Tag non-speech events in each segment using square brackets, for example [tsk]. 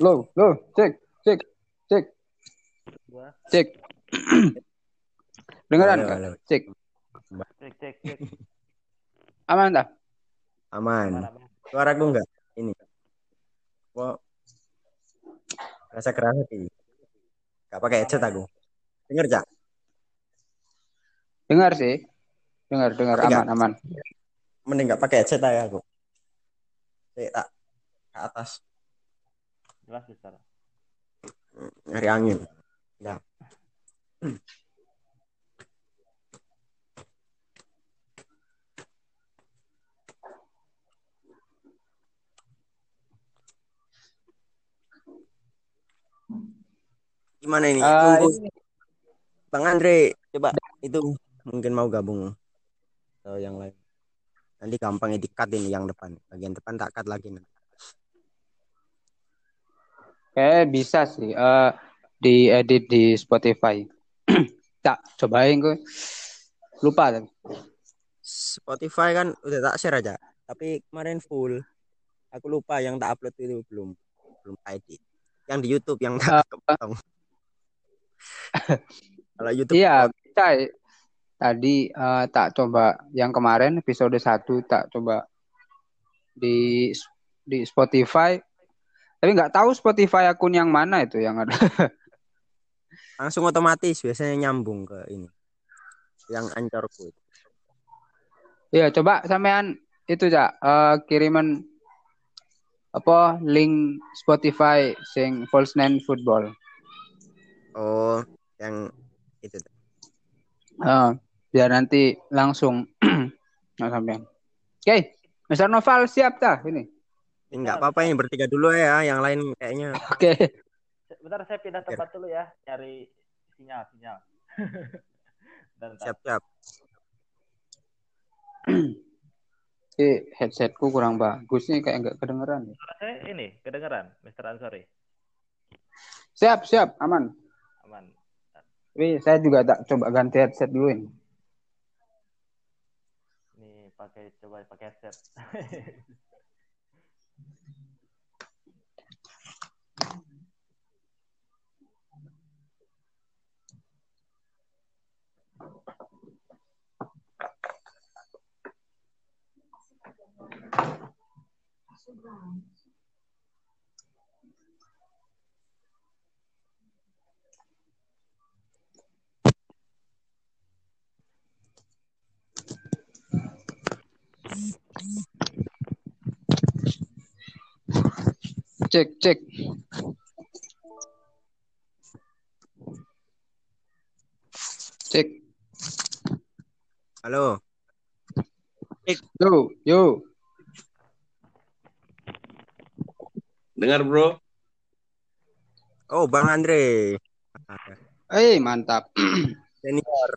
Lo, lo, cek, cek, cek, Gua cek. Dengeran Halo, halo. Cek. cek cek cek. Aman dah? Aman. Bang? Suaraku enggak? Ini. Kok rasa kerasa sih. Gak pakai headset aku. Denger, Cak? Dengar sih. Dengar, dengar. Aman, aman. Mending gak pakai headset aja aku. Cek tak ke atas Jelas besar. nyari angin. Ya. Gimana ini? Nunggu ini Bang Andre, coba itu mungkin mau gabung atau yang lain. Nanti gampang di-cut ini yang depan. Bagian depan tak cut lagi nanti. Kayak bisa sih. eh diedit di Spotify. [clears throat] tak, cobain gue. Lupa tapi. Spotify kan udah tak share aja. Tapi kemarin full. Aku lupa yang tak upload itu belum belum edit. Yang di YouTube yang tak kepotong. [laughs] Kalau YouTube Iya, bisa. Tadi eh, tak coba yang kemarin episode 1 tak coba di di Spotify. Tapi nggak tahu Spotify akun yang mana itu yang ada. [laughs] langsung otomatis biasanya nyambung ke ini. Yang ancorku itu. Iya, coba sampean itu ya kiriman apa link Spotify sing False Nine Football. Oh, yang itu. Ah, biar nanti langsung [clears throat] nah, sampean. Oke, Mr. Noval siap dah ini. Ini nggak apa-apa ini bertiga dulu ya. Yang lain kayaknya [laughs] Oke. Bentar saya pindah tempat dulu ya, cari sinyal sinyal. [laughs] bentar, bentar. siap-siap. [clears throat] Eh, headsetku kurang bagus nih kayak nggak kedengeran. ya. Suara saya ini kedengeran, Mr. Ansori. Siap, siap, aman. Aman. Tapi saya juga tak coba ganti headset dulu ini. Nih pakai coba pakai headset. [laughs] Cek, cek. Cek. Halo. Yo, yo. Dengar, Bro. Oh, Bang Andre. Eh, mantap. Senior.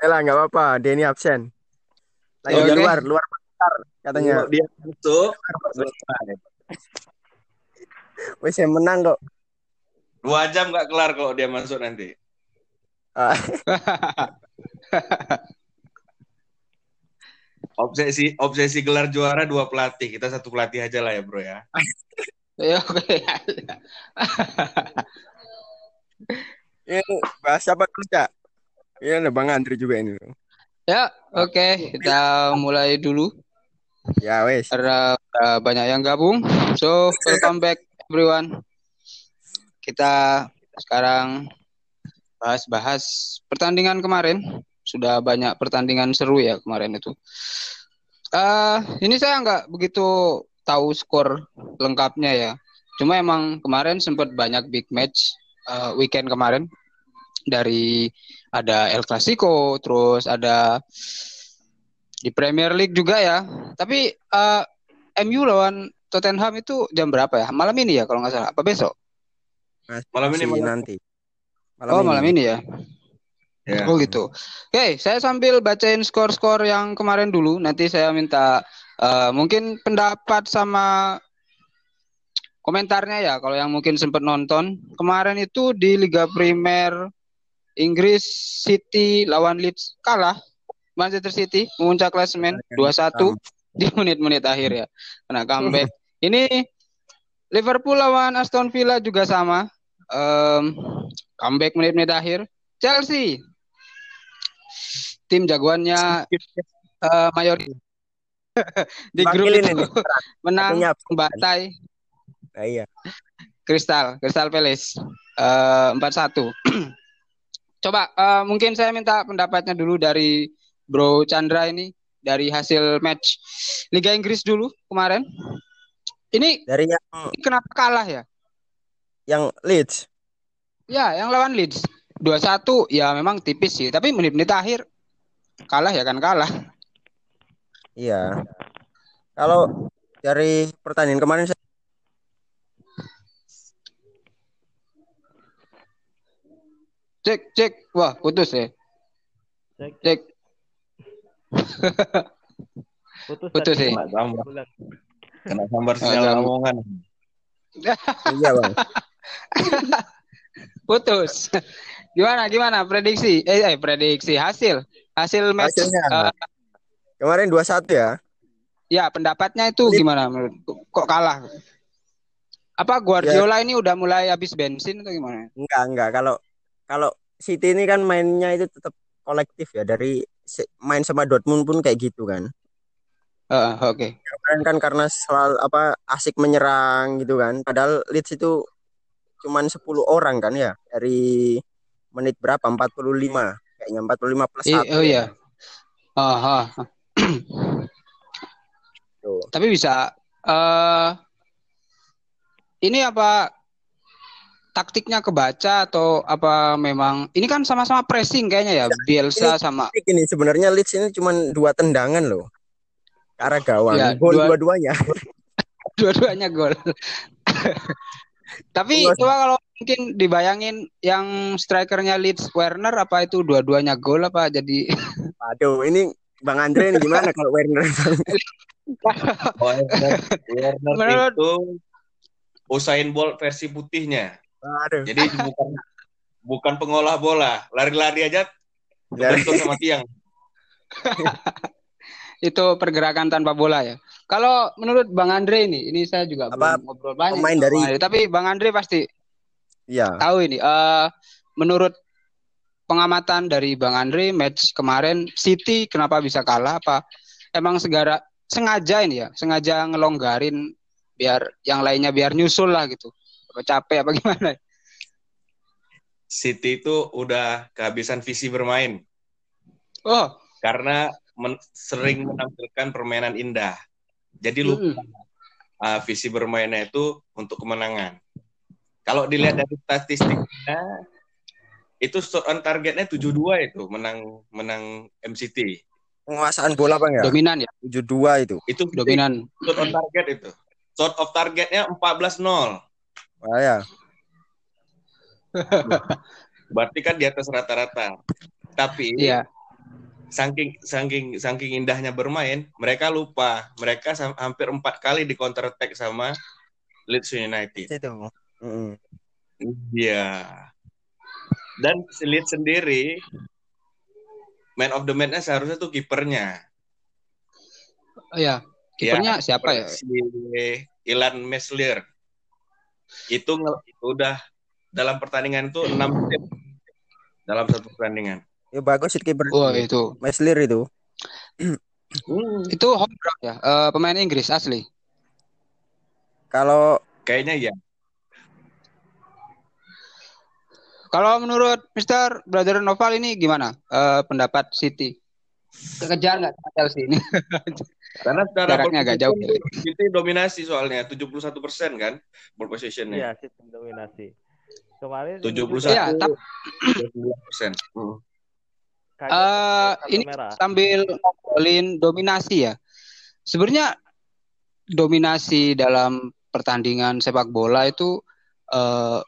Ya lah, nggak apa-apa. Denny absen. Lagi Ya, di oke. luar, luar bentar katanya. Dia masuk, Wes yang menang kok. dua jam nggak kelar kalau dia masuk nanti. [laughs] Obsesi obsesi gelar juara dua pelatih. Kita satu pelatih aja lah ya, Bro ya. [laughs] Ya, oke. ini bahas apa dulu, Cak? Ini ada Bang Andre juga ini. Ya, oke. Kita mulai dulu. Ya, wes. Karena udah banyak yang gabung. So, welcome back everyone. Kita sekarang bahas-bahas pertandingan kemarin. Sudah banyak pertandingan seru ya kemarin itu. eh ini saya nggak begitu tahu skor lengkapnya ya. Cuma emang kemarin sempat banyak big match eh, weekend kemarin dari ada El Clasico, terus ada di Premier League juga ya. Tapi eh, MU lawan Tottenham itu jam berapa ya? Malam ini ya kalau nggak salah. Apa besok? Malam ini, malam- nanti. oh, malam ini ya. Ya. Oh gitu. Oke, saya sambil bacain skor-skor yang kemarin dulu. Nanti saya minta eh, mungkin pendapat sama komentarnya ya kalau yang mungkin sempat nonton. Kemarin itu di Liga Primer Inggris City lawan Leeds kalah. Manchester City memuncak klasemen 2-1 di menit-menit akhir ya. Kena comeback. Ini Liverpool lawan Aston Villa juga sama. Um, comeback menit-menit akhir. Chelsea tim jagoannya uh, mayor [laughs] di grup itu ini. [laughs] menang batai Nah, iya. Kristal, Kristal Palace eh, empat satu. [clears throat] Coba eh, mungkin saya minta pendapatnya dulu dari Bro Chandra ini dari hasil match Liga Inggris dulu kemarin. Ini Dari yang kenapa kalah ya? yang Leeds. Ya, yang lawan Leeds 2-1 ya memang tipis sih, tapi menit-menit akhir kalah ya kan kalah. Iya. Kalau dari pertandingan kemarin saya Cek cek, wah putus ya. Cek, Cek putus, Putus sih. Kena sambar, kena sambar sinyal omongan. [laughs] iya, Bang. putus. Gimana gimana prediksi? Eh, eh prediksi hasil hasil match Hasilnya. eh, Kemarin 2-1 ya. Ya, pendapatnya itu gimana menurut kok kalah? Apa Guardiola ini udah mulai habis bensin atau gimana? Enggak, enggak. Kalau kalau City ini kan mainnya itu tetap kolektif ya dari main sama Dortmund pun kayak gitu kan. Heeh, oke. Kemarin kan karena selalu apa asik menyerang gitu kan. Padahal Leeds itu cuman 10 orang kan ya dari menit berapa? 45 kayaknya 45 plus I- 1. oh iya. Aha. Tuh. Tapi bisa eh ini apa taktiknya kebaca atau apa memang ini kan sama-sama pressing kayaknya ya Bielsa sama Ini sebenarnya Leeds ini cuman dua tendangan loh. Ke arah gawang. Ya, Gol dua- dua-duanya. [laughs] dua-duanya gol. [laughs] Tapi coba kalau mungkin dibayangin yang strikernya Leeds Werner apa itu dua-duanya gol apa jadi Aduh, ini Bang Andre ini gimana [laughs] kalau Werner? [laughs] Werner, Werner Menurut- itu Usain Bolt versi putihnya. Aduh. Jadi bukan bukan pengolah bola, lari-lari aja kebentur sama tiang. [laughs] itu pergerakan tanpa bola ya. Kalau menurut Bang Andre ini, ini saya juga Apa, belum ngobrol banyak pemain dari- Andre, tapi Bang Andre pasti Iya. tahu ini. eh menurut pengamatan dari Bang Andre match kemarin City kenapa bisa kalah apa emang segara sengaja ini ya, sengaja ngelonggarin biar yang lainnya biar nyusul lah gitu. Apa capek apa [laughs] gimana? City itu udah kehabisan visi bermain Oh, karena men- sering menampilkan permainan indah. Jadi lupa mm-mm. uh, visi bermainnya itu untuk kemenangan. Kalau dilihat dari statistiknya itu shot on targetnya 72 itu menang menang MCT. Penguasaan bola Bang ya? dominan ya, 72 itu. Itu dominan. shot on target itu. Shot of targetnya 14-0. Wah ya. [laughs] Berarti kan di atas rata-rata. Tapi Iya. saking saking saking indahnya bermain, mereka lupa. Mereka hampir empat kali di counter attack sama Leeds United. Itu. Mm-mm. Iya. Dan Leeds sendiri man of the match-nya seharusnya tuh kipernya. Iya. Kipernya siapa ya? Si Ilan Meslier. Itu nge- udah dalam pertandingan itu 6 menit dalam satu pertandingan. Ya bagus sih kiper. Oh, itu. Meslier itu. Hmm, [clears throat] Itu homegrown ya, eh, pemain Inggris asli. Kalau kayaknya ya. Kalau menurut Mr. Brother Noval ini gimana eh, pendapat City? Kejar nggak sama Chelsea ini? [laughs] Karena secara Jaraknya agak jauh. City dominasi soalnya 71% kan ball possession-nya. Iya, sistem dominasi. Kemarin ini 71 juga Iya, tap- 29%. Hmm. kaget Eh, kartu ini merah. sambil ngobrolin dominasi ya. Sebenarnya dominasi dalam pertandingan sepak bola itu eh,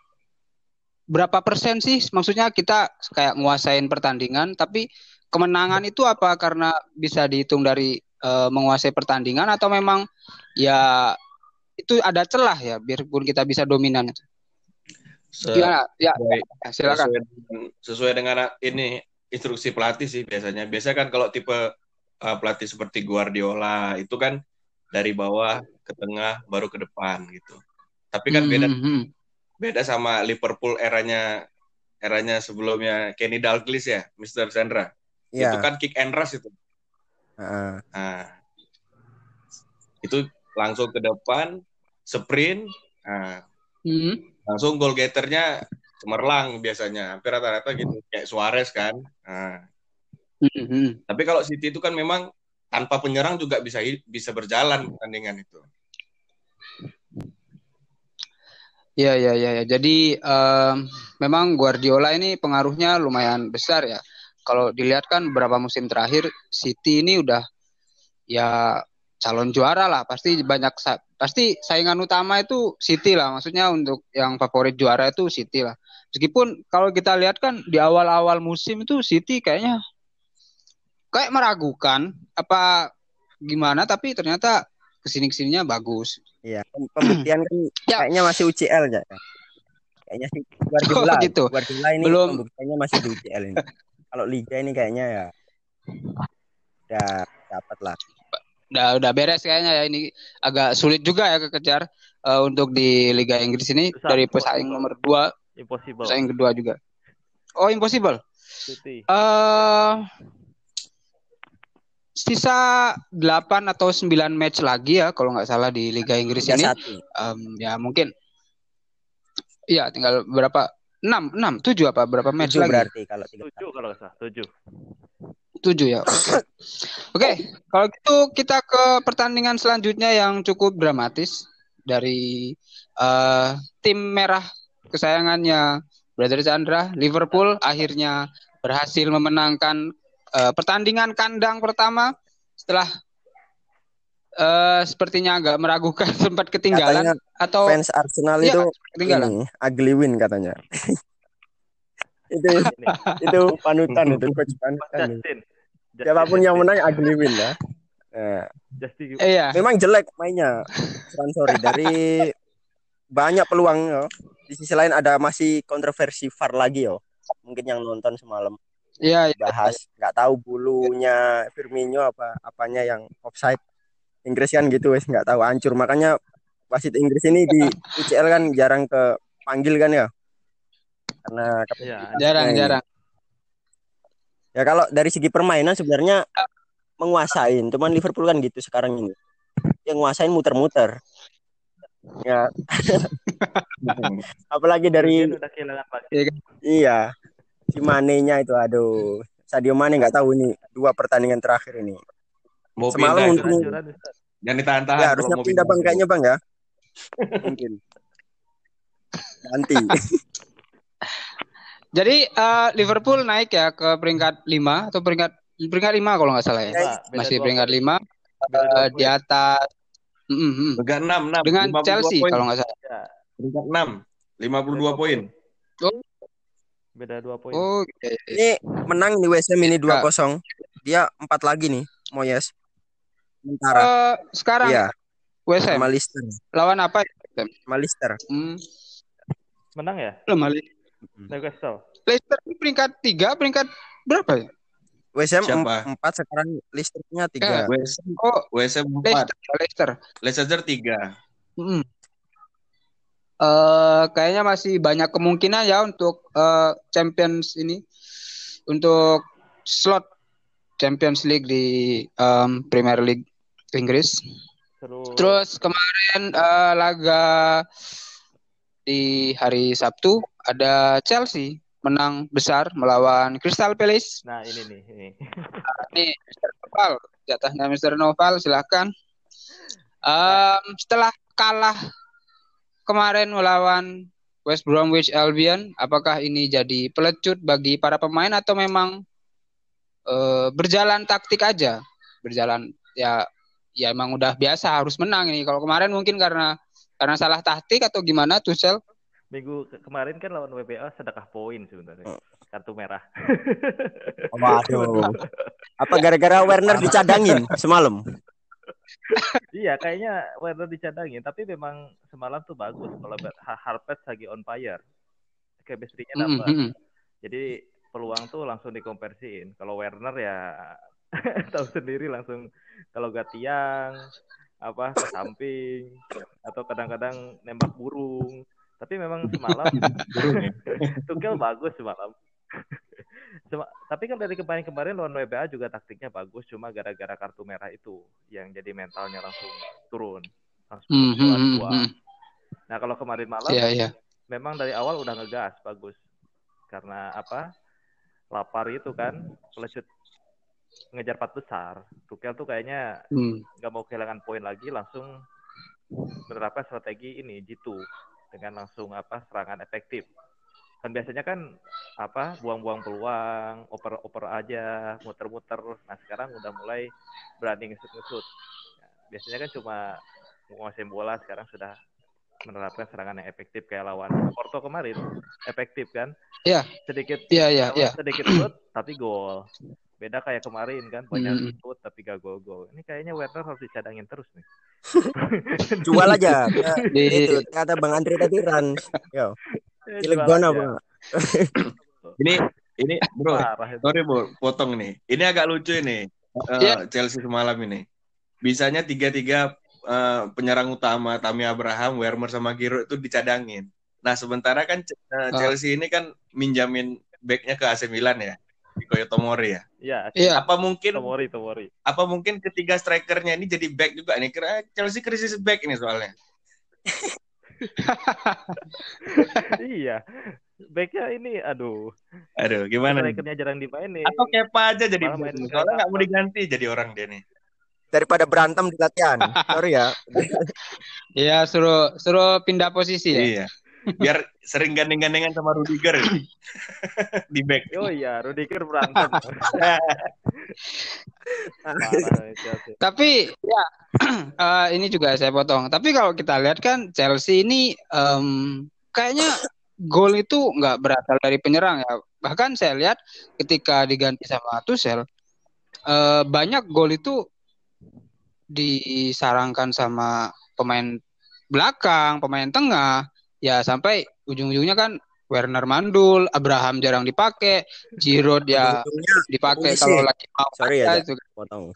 berapa persen sih? Maksudnya kita kayak nguasain pertandingan, tapi kemenangan itu apa karena bisa dihitung dari eh, menguasai pertandingan atau memang ya itu ada celah ya biarpun kita bisa dominan itu. Se- Gimana? Ya, sesuai- silakan. sesuai dengan, sesuai dengan ini instruksi pelatih sih biasanya. Biasanya kan kalau tipe uh, pelatih seperti Guardiola itu kan dari bawah ke tengah baru ke depan gitu. Tapi kan beda Hmm, hmm, hmm. Beda sama Liverpool eranya eranya sebelumnya Kenny Dalglish ya, Mr. Sandra. Iya. Itu kan kick and rush itu. Heeh. Nah, itu langsung ke depan, sprint, nah, Hmm. langsung goal getternya cemerlang biasanya. Hampir rata-rata gitu, kayak Suarez kan. Nah, Hmm, hmm. tapi kalau City itu kan memang tanpa penyerang juga bisa bisa berjalan pertandingan itu. Iya, iya, iya. ya. Jadi em, memang Guardiola ini pengaruhnya lumayan besar ya. Kalau dilihat kan beberapa musim terakhir City ini udah ya calon juara lah. Pasti banyak sa- pasti saingan utama itu City lah. Maksudnya untuk yang favorit juara itu City lah. Meskipun kalau kita lihat kan di awal-awal musim itu City kayaknya kayak meragukan apa gimana tapi ternyata ke sini ke sininya bagus. Iya, Pem- pembuktian kan [clears throat] Ya. kayaknya masih UCL ya. Kayaknya sih Guardiola. Oh, gitu. Guardiola ini Belum. pembuktiannya masih di UCL ini. [laughs] Kalau liga ini kayaknya ya udah dapat lah. udah udah beres kayaknya ya ini agak sulit juga ya kekejar eh, untuk di Liga Inggris ini Susah, dari pesaing susah. nomor dua Impossible. pesaing kedua juga oh impossible eh sisa 8 atau 9 match lagi ya kalau nggak salah di Liga Inggris ini satu. Em, ya mungkin iya tinggal berapa 6 6 7 apa berapa match Tujuh lagi berarti kalau tiga Tujuh kalau nggak salah. Tujuh. Tujuh ya. Oke. [coughs] Oke, kalau gitu kita ke pertandingan selanjutnya yang cukup dramatis dari eh, tim merah kesayangannya Brother Chandra, Liverpool akhirnya berhasil memenangkan eh, pertandingan kandang pertama setelah eh, sepertinya agak meragukan [laughs] sempat ketinggalan Katanya atau fans Arsenal Iya, itu ketinggalan. ini ugly win katanya. [laughs] itu itu panutan itu [laughs] coach panutan. Justin. Justin, Siapa pun yang menang ugly win ya. Nah, Justin. Iya. memang jelek mainnya. Sorry dari banyak peluang yo. Di sisi lain ada masih kontroversi VAR lagi yo. Mungkin yang nonton semalam Iya, iya. bahas nggak tahu bulunya Firmino apa apanya yang offside. Inggris kan gitu wes nggak tahu hancur makanya wasit Inggris ini di UCL kan jarang ke panggil kan ya. Karena Iya. kapasitasnya jarang ini. jarang. Ya kalau dari segi permainan sebenarnya menguasain, cuman Liverpool kan gitu sekarang ini. Yang nguasain muter-muter. Ya, [laughs] apalagi dari kehilangan pasti. iya si Mane-nya itu aduh. Sadio Mane nggak tahu ini dua pertandingan terakhir ini. Mau Semalam pindah Ustaz. Jangan ditahan-tahan. Ya harusnya mau pindah bang kayaknya bang ya. [laughs] Mungkin. Ganti. [laughs] Jadi eh, Liverpool naik ya ke peringkat 5 atau peringkat peringkat 5 kalau nggak salah ya. Beda Masih peringkat poin. 5 Beda dua eh, di atas Mm, mm, mm. Peringkat 6, 6. dengan 52 Chelsea poin. kalau nggak salah. Ya, Peringkat 6, 52 poin. Beda dua poin. Oh, iya, iya. Ini menang di West Ham ini 2-0. Dia empat lagi nih, Moyes. Sementara. Eh, sekarang Iya, West Ham sama Leicester. lawan apa? Sama Leicester. Hmm, Menang ya? lemah. Le- Newcastle. Leicester ini peringkat 3, peringkat berapa ya? West Ham Siapa? em- empat sekarang Leicester-nya Ya. tiga. West Oh, West Ham 4, Leicester, Leicester. Leicester 3. Mm. Eh, kayaknya masih banyak kemungkinan ya untuk eh, Champions ini untuk slot Champions League di em, Premier League Inggris. Seru. Terus kemarin eh, laga di hari Sabtu ada Chelsea menang besar melawan Crystal Palace. Nah ini nih. Ini. Nih, Mr. Noval, jatahnya Mr. Noval, silakan. Em, setelah kalah kemarin melawan West Bromwich Albion, apakah ini jadi pelecut bagi para pemain atau memang eh, berjalan taktik aja? Berjalan ya ya emang udah biasa harus menang ini. Kalau kemarin mungkin karena karena salah taktik atau gimana Tuchel? Minggu ke- kemarin kan lawan WBA sedekah poin sebenarnya. Oh. Kartu merah. Waduh. Apa gara-gara Werner dicadangin semalam? Iya, kayaknya Werner dicadangin, tapi memang semalam tuh bagus kalau Harpet lagi on fire. Chemistry-nya dapat. mm, mm. Jadi peluang tuh langsung dikonversiin. Kalau Werner ya [laughs] tahu sendiri langsung kalau gak tiang apa ke samping atau kadang-kadang nembak burung. Tapi memang semalam [laughs] Burung ya. [laughs] Tuchel bagus semalam. Sema- tapi kan dari kemarin-kemarin lawan WBA juga taktiknya bagus, cuma gara-gara kartu merah itu yang jadi mentalnya langsung turun. Langsung Mm, mm, bola mm, dua. mm. Nah kalau kemarin malam Iya, iya. memang dari awal udah ngegas bagus karena apa lapar itu kan pelecut ngejar empat besar Tuchel tuh kayaknya Hmm. nggak mau kehilangan poin lagi langsung menerapkan strategi ini jitu dengan langsung apa serangan efektif kan biasanya kan apa buang-buang peluang oper-oper aja muter-muter nah sekarang udah mulai berani ngesut-ngesut Nah, biasanya kan cuma menguasai bola sekarang sudah menerapkan serangan yang efektif kayak lawan Porto kemarin efektif kan Iya. sedikit Iya, iya, apa, iya. sedikit [clears throat] shoot tapi gol beda kayak kemarin kan banyak Mm. shoot tapi gak gol-gol ini kayaknya Werner harus dicadangin terus nih [laughs] Jual aja. [laughs] Ya, Di- itu kata Bang Andri tadi Rans. [laughs] Yo, Cilegon apa? aja. [coughs] Ini ini bro, sorry bro, potong nih. Ini agak lucu ini. Iya. Chelsea semalam ini. Bisanya tiga-tiga eh, penyerang utama Tammy Abraham, Werner sama Giroud itu dicadangin. Nah, sementara kan Ah. Chelsea ini kan minjamin backnya ke AC Milan ya. Koyo Tomori ya. Iya, Iya. Apa mungkin Tomori, Tomori. apa mungkin ketiga strikernya ini jadi back juga nih? Kira Chelsea krisis back ini soalnya. [laughs] [laughs] iya. Backnya ini, aduh. Aduh, gimana nih? Jarang dimainin. Atau Kepa aja jadi main Soalnya nggak mau diganti jadi orang dia nih. Daripada berantem di latihan. [laughs] Sorry ya. Iya, suruh suruh pindah posisi ya. Iya. Biar sering gandeng-gandengan sama Rudiger di back. Oh iya, Rudiger berantem. [laughs] Nih Chelsea. Tapi ya [clears throat] eh, ini juga saya potong. Tapi kalau kita lihat kan Chelsea ini em, kayaknya gol itu nggak berasal dari penyerang ya. Bahkan saya lihat ketika diganti sama Tuchel eh, banyak gol itu disarangkan sama pemain belakang, pemain tengah. Ya sampai ujung-ujungnya kan Werner mandul, Abraham jarang dipakai, Giroud ya dipakai kalau lagi mau Sorry ya, itu potong.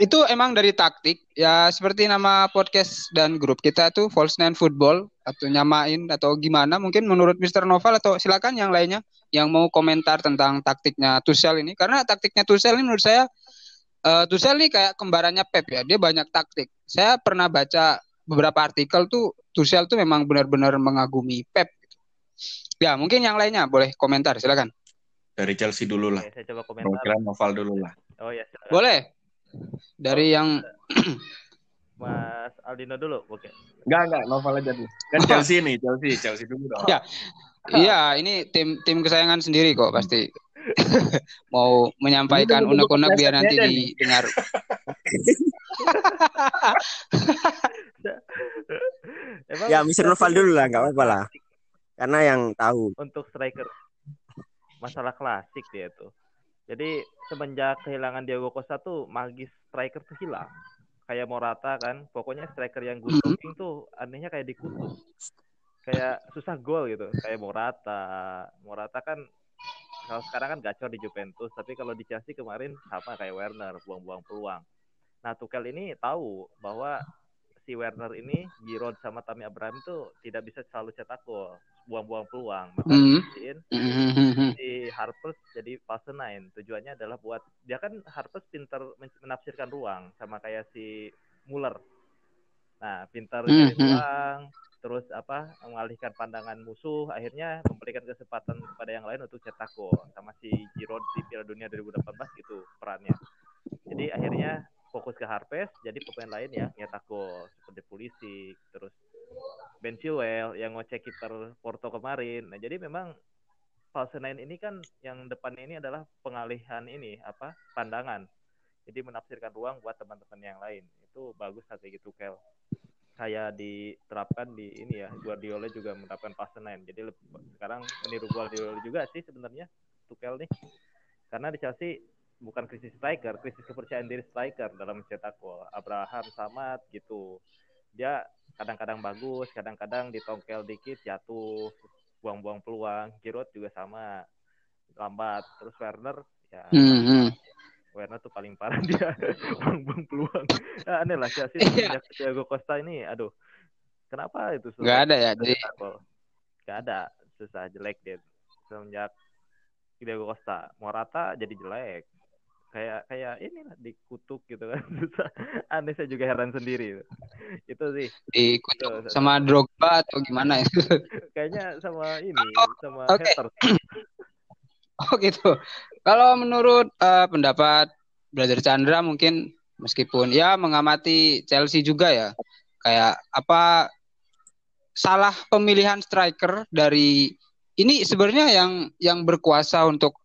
itu emang dari taktik. Ya seperti nama podcast dan grup kita tuh False Nine Football atau nyamain atau gimana mungkin menurut Mr. Noval atau silakan yang lainnya yang mau komentar tentang taktiknya Tuchel ini. Karena taktiknya Tuchel ini menurut saya eh Tuchel ini kayak kembarannya Pep ya. Dia banyak taktik saya pernah baca beberapa artikel tuh Tuchel tuh memang benar-benar mengagumi Pep ya mungkin yang lainnya boleh komentar silakan Dari Chelsea dulu lah. Oke, saya coba komentar. Perwakilan Noval dulu lah. Oh ya, silakan. boleh dari yang [clears throat] Mas Aldino dulu. Oke. Enggak, enggak, Noval aja dulu. Kan Chelsea nih, Chelsea, Chelsea dulu dong. Ya. Iya, ini tim tim kesayangan sendiri kok pasti. [laughs] Mau menyampaikan unek-unek biar nanti didengar. [laughs] [laughs] Emang Ya, Mr. Noval dulu lah, nggak apa-apa lah. Karena yang tahu. Untuk striker masalah klasik dia itu. Jadi semenjak kehilangan Diego Costa tuh magis striker tuh hilang. Kayak Morata kan, pokoknya striker yang good looking tuh anehnya kayak dikutuk. Kayak susah gol gitu, kayak Morata. Morata kan kalau sekarang kan gacor di Juventus, tapi kalau di Chelsea kemarin sama kayak Werner, buang-buang peluang. Nah, Tuchel ini tahu bahwa si Werner ini, Giroud sama Tammy Abraham itu tidak bisa selalu cetak gol, buang-buang peluang. Maka Hmm. diisiin Mhm. si Harpers jadi false nine. Tujuannya adalah buat dia kan Harpers pintar men- menafsirkan ruang sama kayak si Muller. Nah, pintar Hmm, cari hmm. ruang, terus apa mengalihkan pandangan musuh, akhirnya memberikan kesempatan kepada yang lain untuk cetak gol. Sama si Giroud di Piala Dunia 2018 gitu perannya. Jadi akhirnya fokus ke Harpes, jadi pemain lain ya nyetak gol seperti Pulisic, terus Ben Chilwell yang ngecek kiper Porto kemarin. Nah, jadi memang false nine ini kan yang depannya ini adalah pengalihan ini apa pandangan. Jadi menafsirkan ruang buat teman-teman yang lain. Itu bagus strategi Tuchel. Kayak diterapkan di ini ya Guardiola juga menerapkan false nine. Jadi leb- sekarang meniru Guardiola juga sih sebenarnya Tuchel nih. Karena di Chelsea bukan krisis striker, krisis kepercayaan diri striker dalam mencetak gol. Abraham Samad gitu. Dia kadang-kadang bagus, kadang-kadang ditongkel dikit jatuh, buang-buang peluang. Giroud juga sama lambat. Terus Werner ya Hmm, hmm. Werner tuh paling parah [laughs] dia buang-buang peluang. Ya, aneh lah Chelsea Iya. semenjak Thiago Costa ini aduh. Kenapa itu susah? Nggak ada ya, jadi. Nggak ada, susah jelek dia. Semenjak Diego Costa, Morata jadi jelek. Kayak kayak inilah dikutuk gitu kan. [laughs] Aneh saya juga heran sendiri. Itu sih dikutuk sama Drogba atau gimana ya? [laughs] kayaknya sama ini, sama oke. haters. [laughs] Oh gitu. Kalau menurut eh, pendapat Brother Chandra mungkin meskipun ya mengamati Chelsea juga ya, kayak apa salah pemilihan striker dari ini sebenarnya yang yang berkuasa untuk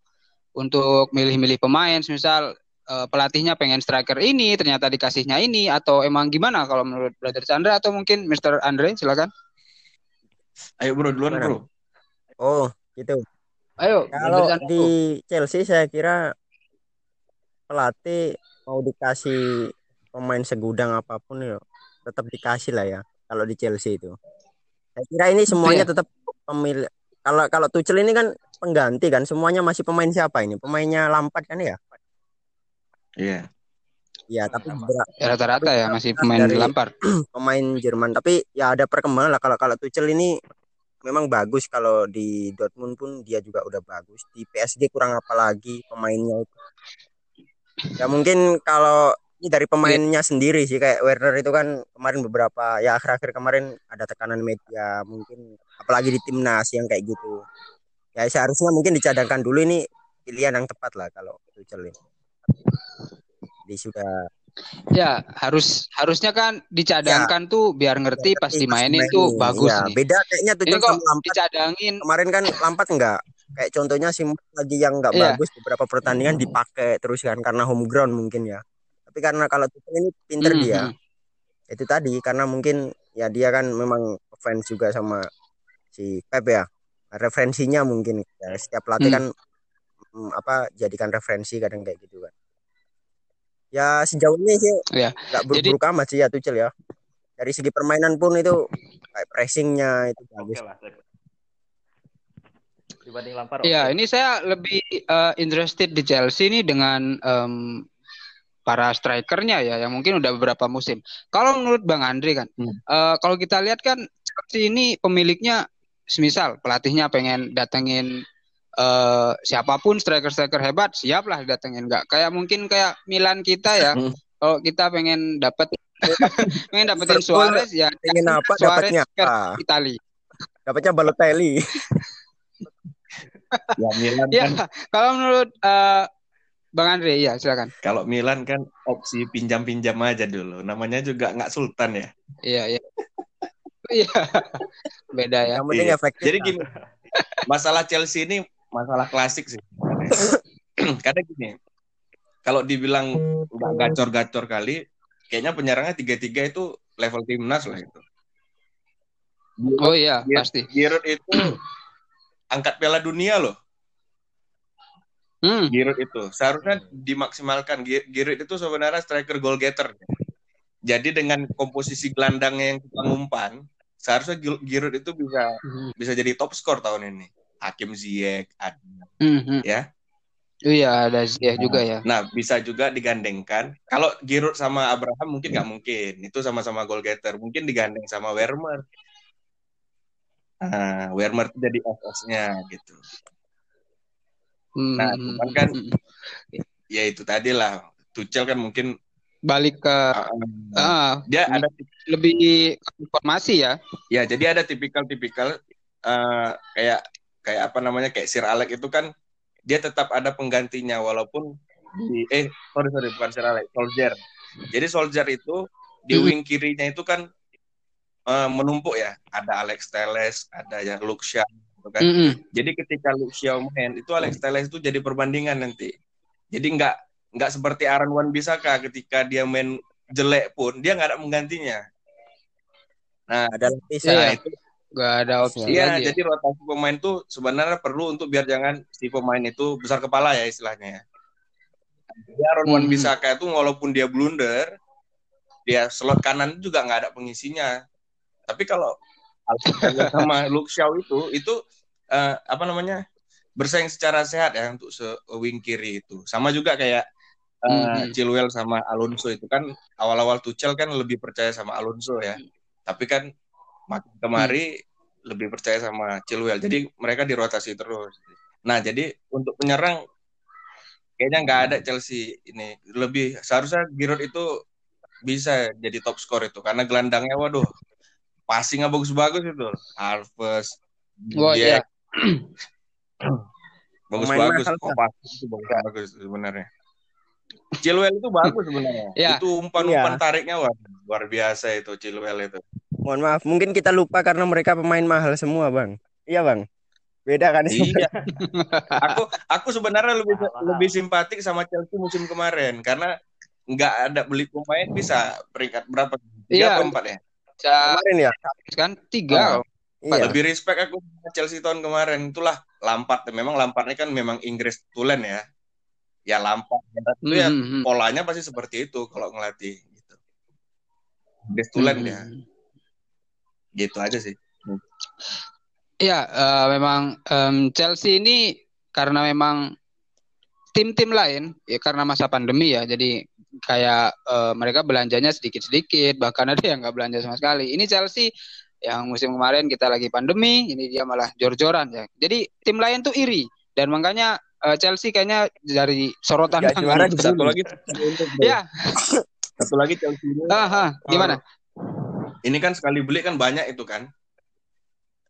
untuk milih-milih pemain, misal eh, pelatihnya pengen striker ini, ternyata dikasihnya ini atau emang gimana kalau menurut Brother Chandra atau mungkin Mr. Andre silakan. Ayo bro, duluan bro. Oh, gitu. Ayo, Kalau di Chelsea saya kira pelatih mau dikasih pemain segudang apa pun ya tetap dikasih lah ya kalau di Chelsea itu. Saya kira ini semuanya Iya. tetap pemilih kalau kalau Tuchel ini kan pengganti kan semuanya masih pemain siapa ini? Pemainnya Lampard kan ya? Iya. Ya, tapi beberapa Ya, rata-rata ya masih pemain Dari- Lampard. [clears throat] pemain Jerman tapi ya ada perkembangan lah kalau kalau Tuchel ini memang bagus kalau di Dortmund pun dia juga udah bagus di PSG kurang apa lagi pemainnya itu ya mungkin kalau ini dari pemainnya sendiri sih kayak Werner itu kan kemarin beberapa ya akhir-akhir kemarin ada tekanan media mungkin apalagi di timnas yang kayak gitu. Ya seharusnya mungkin dicadangkan dulu ini pilihan yang tepat lah kalau Tuchel ini. Jadi sudah. Ya, harus harusnya kan dicadangkan tuh biar ngerti pas dimainin Pasti tuh bagus Ya, nih. beda kayaknya Tuchel kok sama Lampard. dicadangin? Kemarin kan Lampard enggak kayak contohnya si lagi yang enggak Iya. bagus beberapa pertandingan dipakai terus kan karena home ground mungkin ya tapi karena kalau Tuchel ini pinter Hmm, dia hmm. itu tadi karena mungkin ya dia kan memang fans juga sama si Pep ya referensinya mungkin ya, setiap pelatih Hmm. kan mm, apa jadikan referensi kadang kayak gitu kan ya sejauh ini sih Ya, nggak jadi- buruk-buruk amat sih ya Tuchel ya dari segi permainan pun itu kayak pressingnya itu bagus lah. Dibanding Lampard. Iya, ini saya lebih eh, interested di Chelsea ini dengan em, para strikernya ya, yang mungkin udah beberapa musim. Kalau menurut Bang Andre kan, Hmm. eh, kalau kita lihat kan Chelsea ini pemiliknya, semisal pelatihnya pengen datengin eh, siapa pun striker-striker hebat, siap lah datengin. Nggak kayak mungkin kayak Milan kita ya, Hmm. kalau kita pengen dapat [laughs] pengen dapetin Suarez ya pengen apa Suarez dapatnya ke apa Itali. dapatnya Balotelli [laughs] Ya Milan Ya, kan kalau menurut eh, Bang Andre ya silakan. kalau Milan kan opsi pinjam-pinjam aja dulu. Namanya juga nggak sultan ya. Iya, iya. Iya. Beda ya. yang penting Iya. efektif Jadi gini, masalah Chelsea ini masalah klasik sih. [clears throat] Karena gini, kalau dibilang nggak gacor-gacor kali, kayaknya penyerangnya tiga-tiga itu level timnas lah itu. Oh iya, Iya. pasti. Giroud itu [clears throat] angkat Piala Dunia loh. Hmm. Giroud itu seharusnya dimaksimalkan. Gi- Giroud itu sebenarnya striker goal getter. Jadi dengan komposisi gelandangnya yang kita ngumpan, seharusnya Giroud itu bisa bisa jadi top skor tahun ini. Hakim Ziyech, ada. Hmm, hmm. Ya. Iya, ada Ziyech juga ya. Nah, bisa juga digandengkan. Kalau Giroud sama Abraham mungkin nggak mungkin. Itu sama-sama goal getter. Mungkin digandeng sama Werner. Nah, Werner jadi FS-nya gitu. Hmm, Nah, hmm, cuman kan hmm. ya itu tadi lah. Tuchel kan mungkin balik ke uh, ah, dia ada lebih informasi ya. ya jadi ada tipikal-tipikal uh, kayak kayak apa namanya kayak Sir Alex itu kan dia tetap ada penggantinya walaupun di eh sorry sorry bukan Sir Alex Solskjaer jadi Solskjaer itu di wing kirinya itu kan uh, menumpuk ya ada Alex Teles ada yang Luke Shaw gitu kan Hmm, hmm. jadi ketika Luke Shaw main itu Alex Teles itu jadi perbandingan nanti jadi nggak nggak seperti Aaron Wan Bisaka ketika dia main jelek pun dia nggak ada menggantinya nah ada lapisan Iya. Nah, itu Gak ada opsi Iya, lagi ya. jadi rotasi pemain tuh sebenarnya perlu untuk biar jangan si pemain itu besar kepala ya istilahnya. ya. dia Ron Wan Hmm. Bisaka itu walaupun dia blunder, dia slot kanan juga nggak ada pengisinya. Tapi kalau sama Luke Shaw itu itu eh, apa namanya bersaing secara sehat ya untuk se wing kiri itu. Sama juga kayak eh, Mhm. Chilwell sama Alonso itu kan awal-awal Tuchel kan lebih percaya sama Alonso ya. Tapi kan makin kemari lebih percaya sama Chilwell. Jadi mereka dirotasi terus. Nah, jadi untuk penyerang kayaknya nggak ada Chelsea ini. Lebih seharusnya Giroud itu bisa jadi top skor itu karena gelandangnya waduh passingnya bagus-bagus itu. Alves, Oh, iya. [clears throat] Bagus-bagus. Oh, passing itu bagus-bagus sebenarnya. Chilwell itu bagus sebenarnya. Iya. Itu umpan-umpan Iya. tariknya wah, luar biasa itu Chilwell itu. Mohon maaf, mungkin kita lupa karena mereka pemain mahal semua, Bang. Iya, Bang. Beda kan? Iya. [laughs] aku aku sebenarnya lebih mahal. lebih simpatik sama Chelsea musim kemarin karena nggak ada beli pemain bisa peringkat berapa? Tiga Iya. atau empat ya? Kemarin ya. kan tiga. Iya. Lebih respect aku Chelsea tahun kemarin. Itulah Lampard. Memang Lampard ini kan memang Inggris tulen ya. Ya Lampard. Itu ya Mhm. polanya pasti seperti itu kalau ngelatih gitu. Inggris tulen Mhm. ya. Gitu aja sih. Iya, eh, memang em, Chelsea ini karena memang tim-tim lain ya karena masa pandemi ya, jadi kayak eh, mereka belanjanya sedikit-sedikit, bahkan ada yang nggak belanja sama sekali. Ini Chelsea yang musim kemarin kita lagi pandemi, ini dia malah jor-joran ya. Jadi tim lain tuh iri dan makanya eh, Chelsea kayaknya dari sorotan Nggak juara Satu lagi Ya, satu lagi Chelsea [laughs] ini aha, gimana? ini kan sekali beli kan banyak itu kan.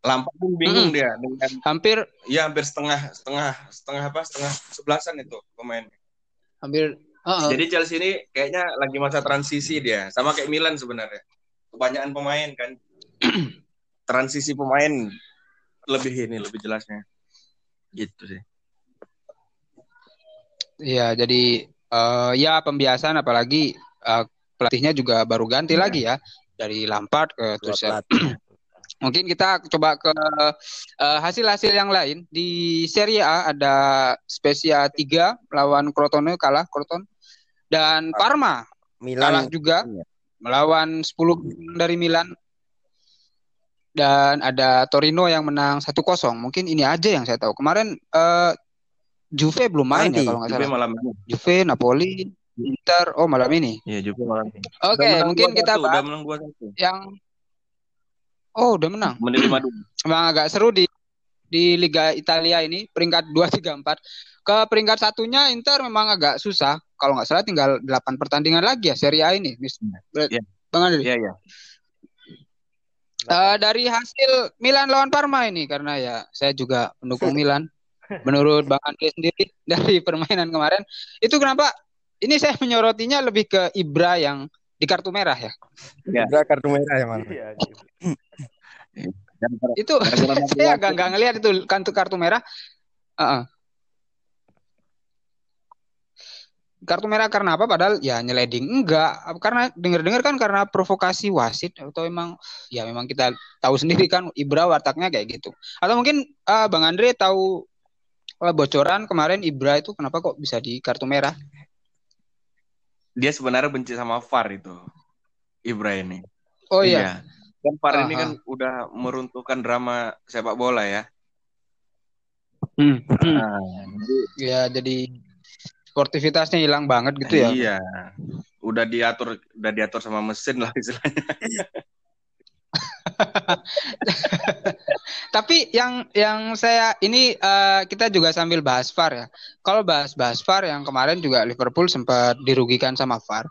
Lampard pun bingung Mm-mm. dia dengan Hampir ya hampir setengah setengah setengah apa setengah sebelasan itu pemain. hampir heeh. Jadi Chelsea ini kayaknya lagi masa transisi dia sama kayak Milan sebenarnya. Kebanyakan pemain kan [clears throat] transisi pemain lebih ini lebih jelasnya. Gitu sih. Iya, jadi eh, ya pembiasaan apalagi eh, pelatihnya juga baru ganti Iya. lagi ya dari Lampard ke Tuchel. [clears throat] Mungkin kita coba ke eh, hasil-hasil yang lain di Serie A ada Spezia 3 lawan Crotone kalah Croton dan Parma kalah Milan juga Iya. melawan 10 dari Milan dan ada Torino yang menang 1-0. Mungkin ini aja yang saya tahu. Kemarin eh, Juve belum main ya Nanti, kalau nggak Juve salah. malam ini. Juve, Napoli, Inter, oh malam ini. Iya, Juve malam ini. Oke, menang mungkin 2-1, kita udah bahas menang 2-1. yang Oh, udah menang. Menit 5 dulu. Memang agak seru di di Liga Italia ini peringkat 2 3 4. Ke peringkat satunya Inter memang agak susah. Kalau nggak salah tinggal 8 pertandingan lagi ya Serie A ini. Mis- Iya. Bang Andri. Iya, iya. Eh, dari hasil Milan lawan Parma ini karena ya saya juga pendukung [laughs] Milan. Menurut Bang Andri sendiri [laughs] dari permainan kemarin itu kenapa ini saya menyorotinya lebih ke Ibra yang di kartu merah ya. Iya. Ibra kartu merah ya, Bang. Iya, Itu [laughs] saya agak nggak ngelihat itu kartu kartu merah. Heeh. Kartu merah karena apa? Padahal ya nyeleding enggak. Karena dengar-dengar kan karena provokasi wasit atau emang ya memang kita tahu sendiri kan Ibra wataknya kayak gitu. Atau mungkin ah, Bang Andre tahu eh, bocoran kemarin Ibra itu kenapa kok bisa di kartu merah? Dia sebenarnya benci sama VAR itu. Ibra ini. Oh iya. Kan VAR ini kan udah meruntuhkan drama sepak bola ya. Hmm. hmm. Nah, jadi Ya jadi sportivitasnya hilang banget gitu ya. Iya. Udah diatur udah diatur sama mesin lah istilahnya. [laughs] Tapi yang yang saya ini eh, kita juga sambil bahas VAR ya. Kalau bahas-bahas VAR yang kemarin juga Liverpool sempat dirugikan sama VAR.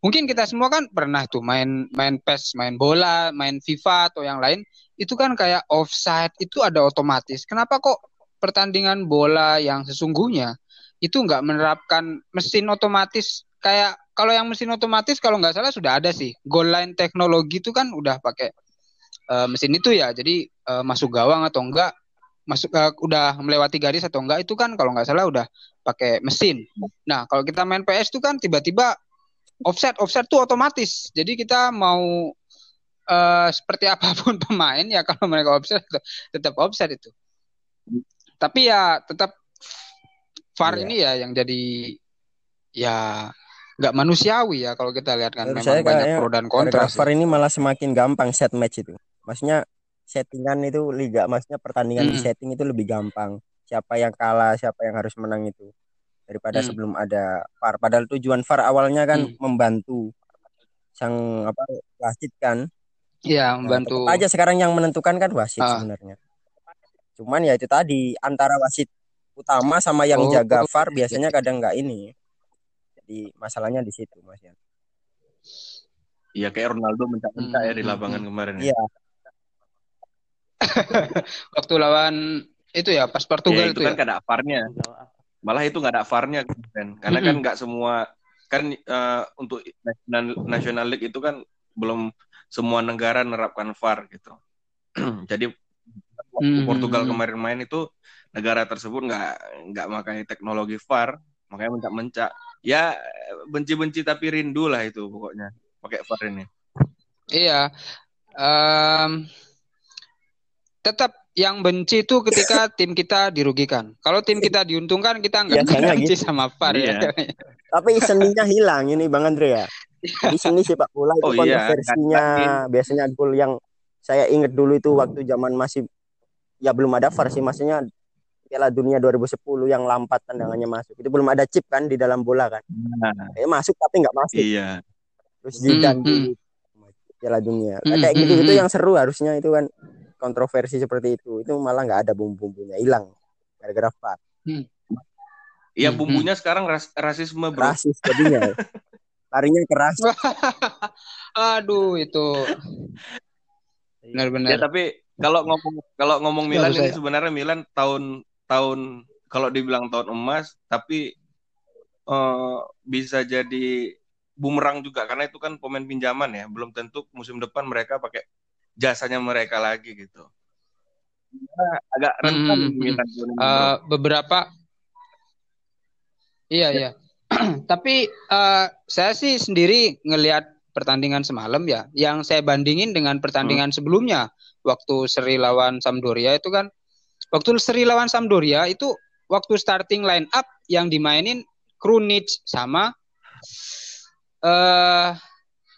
Mungkin kita semua kan pernah tuh main main PES, main bola, main FIFA atau yang lain. Itu kan kayak offside itu ada otomatis. Kenapa kok pertandingan bola yang sesungguhnya itu nggak menerapkan mesin otomatis kayak kalau yang mesin otomatis kalau nggak salah sudah ada sih. Goal line teknologi itu kan udah pakai eh, mesin itu ya. Jadi eh, masuk gawang atau enggak masuk eh, udah melewati garis atau enggak itu kan kalau nggak salah udah pakai mesin. Nah, kalau kita main PS itu kan tiba-tiba offset offset tuh otomatis. Jadi kita mau eh, seperti [laughs] apa pun pemain ya kalau mereka offset tetap offset itu. Tapi ya tetap VAR Iya. ini ya yang jadi ya nggak manusiawi ya kalau kita lihat kan Menurut memang banyak pro dan kontra VAR ini malah semakin gampang set match itu. Maksudnya settingan itu liga, maksudnya pertandingan di Mm-mm. setting itu lebih gampang. Siapa yang kalah, siapa yang harus menang itu daripada Mm. sebelum ada VAR. Padahal tujuan VAR awalnya kan Mm. membantu sang apa wasit kan. Iya, Nah, membantu. tetap aja sekarang yang menentukan kan wasit Ah. sebenarnya. Cuman ya itu tadi antara wasit utama sama yang Oh, jaga VAR biasanya kadang nggak ini. Jadi masalahnya di situ Mas Yan. Iya kayak Ronaldo mencak-mencak ya di Hmm, lapangan hmm. kemarin ya. Iya, [laughs] Waktu lawan itu ya pas Ya, Portugal itu itu kan ya. gak ada VAR-nya. Malah itu nggak ada VAR-nya kan. Karena kan Mm-mm. nggak semua kan eh, untuk National, National League itu kan belum semua negara nerapkan VAR gitu. [clears throat] Jadi waktu Hmm, Portugal hmm, hmm. kemarin main itu negara tersebut nggak nggak pakai teknologi VAR, makanya mencak-mencak. Ya benci-benci tapi rindu lah itu pokoknya pakai VAR ini. Iya. Em, tetap yang benci itu ketika [laughs] tim kita dirugikan. Kalau tim kita diuntungkan kita nggak benci gitu. sama VAR ya. Iya. Tapi seninya hilang ini Bang Andre ya. Di seni sepak bola itu Oh iya, kontroversinya kan- biasanya gol yang saya ingat dulu itu waktu zaman masih ya belum ada VAR sih maksudnya Piala Dunia 2010 yang lampat tendangannya masuk. Itu belum ada chip kan di dalam bola kan. Nah, Eh masuk tapi nggak masuk. iya. Terus Zidane Hmm, dulu Piala Dunia. Hmm, Kayak hmm, gitu-gitu hmm. yang seru harusnya itu kan kontroversi seperti itu. Itu malah nggak ada bumbu-bumbunya hilang gara-gara VAR. Iya Hmm, bumbunya sekarang ras- rasisme bro. Rasis jadinya. [laughs] Larinya keras. [laughs] Aduh itu Iya. Ya benar-benar. tapi kalau ngomong kalau ngomong Ya, Milan ini ya. sebenarnya Milan tahun tahun kalau dibilang tahun emas tapi eh, bisa jadi bumerang juga karena itu kan pemain pinjaman ya belum tentu musim depan mereka pakai jasanya mereka lagi gitu. Nah, agak rentan Hmm. Eh, beberapa iya iya [clears throat] tapi eh, saya sih sendiri ngelihat pertandingan semalam ya yang saya bandingin dengan pertandingan sebelumnya waktu seri lawan Sampdoria itu kan waktu seri lawan Sampdoria itu waktu starting line up yang dimainin Krunic sama eh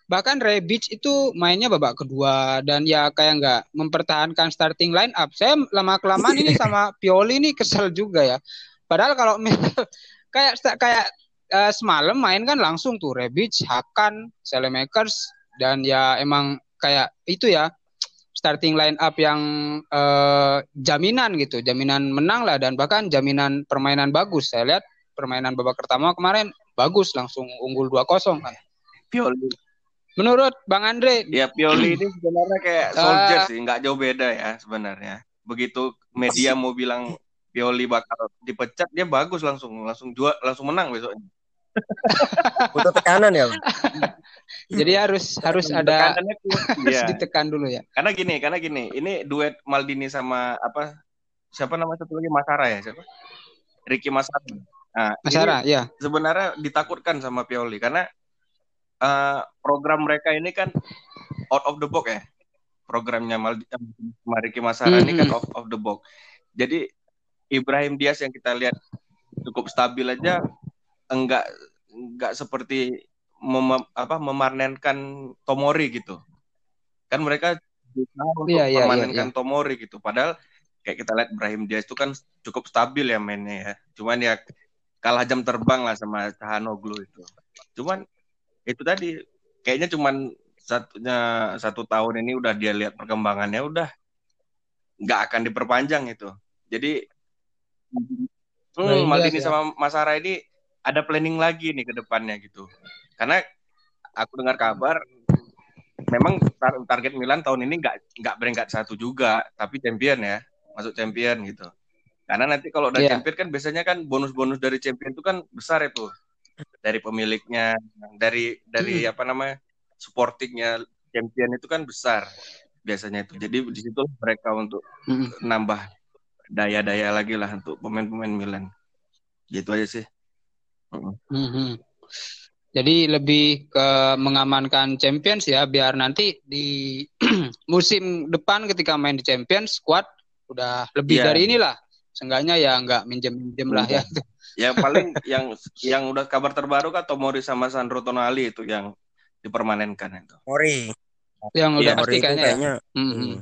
bahkan Rebic itu mainnya babak kedua dan ya kayak nggak mempertahankan starting line up. Saya lama kelamaan ini sama [laughs] Pioli ini kesel juga ya. Padahal kalau [laughs] kayak kayak eh, semalam main kan langsung tuh Rebic, Hakan, Selemakers dan ya emang kayak itu ya starting line up yang eh, jaminan gitu, jaminan menang lah dan bahkan jaminan permainan bagus. Saya lihat permainan babak pertama kemarin bagus langsung unggul 2-0 kan. Pioli. Menurut Bang Andre, Ya Pioli [clears throat] ini sebenarnya kayak soldier Ah. sih, nggak jauh beda ya sebenarnya. Begitu media mau bilang Pioli bakal dipecat, dia bagus langsung langsung jual langsung menang besoknya. [laughs] Butuh tekanan ya. [laughs] [laughs] jadi harus harus ada [laughs] harus Iya. ditekan dulu ya. Karena gini, karena gini, ini duet Maldini sama apa? Siapa nama satu lagi Masara ya, siapa? Ricky Masara. Nah, Mas ini Ara, ya. sebenarnya ditakutkan sama Pioli karena eh, program mereka ini kan out of the box ya. Programnya Maldini sama Ricky Masara ini kan out of the box. Jadi Ibrahim Diaz yang kita lihat cukup stabil aja enggak enggak seperti mem- apa memanenkan Tomori gitu. Kan mereka berusaha untuk Iya, iya, iya, memainkan Tomori gitu. Padahal kayak kita lihat Ibrahim Diaz itu kan cukup stabil ya mainnya ya. Cuman ya kalah jam terbang lah sama Cahanoglu itu. Cuman itu tadi kayaknya cuman satunya satu tahun ini udah dia lihat perkembangannya udah nggak akan diperpanjang itu. Jadi hmm, Ibrahim Maldini ya. sama Masara ini ada planning lagi nih ke depannya gitu. Karena aku dengar kabar memang tar- target Milan tahun ini nggak nggak beringkat satu juga, tapi champion ya, masuk champion gitu. Karena nanti kalau udah Iya. champion kan biasanya kan bonus-bonus dari champion itu kan besar itu. Dari pemiliknya, dari dari apa namanya? supportingnya champion itu kan besar biasanya itu. Jadi di situ mereka untuk Mhm. nambah daya-daya lagi lah untuk pemain-pemain Milan. Gitu aja sih. Mm. Jadi lebih ke mengamankan Champions ya biar nanti di [clears throat] musim depan ketika main di Champions squad udah lebih Iya. dari inilah Seenggaknya ya nggak minjem-minjem lah ya. Ya paling [laughs] yang yang udah kabar terbaru kan Tomori sama Sandro Tonali itu yang dipermanenkan itu. Mori. Yang udah Iya, pasti Mori itu kayaknya. ya. kayaknya Mhm. hmm,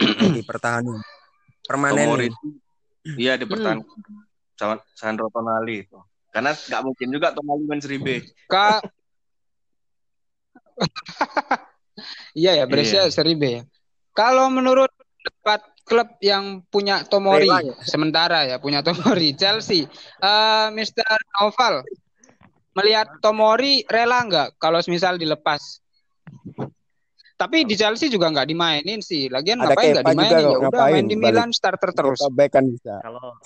[clears throat] lagi pertahanan. Permanen Tomori iya dipertahankan sama Sandro Tonali itu. Karena nggak mungkin juga Tonali main seri B. Kak Iya ya, Brescia Iya. seri B ya. Kalau menurut pendapat klub yang punya Tomori Rela ya? sementara ya punya Tomori Chelsea, eh Mr. Noval melihat Tomori rela nggak kalau misal dilepas? Tapi di Chelsea juga nggak dimainin sih. Lagian Ada ngapain nggak dimainin? Ya udah main di. Milan starter terus. Kan bisa. Kalau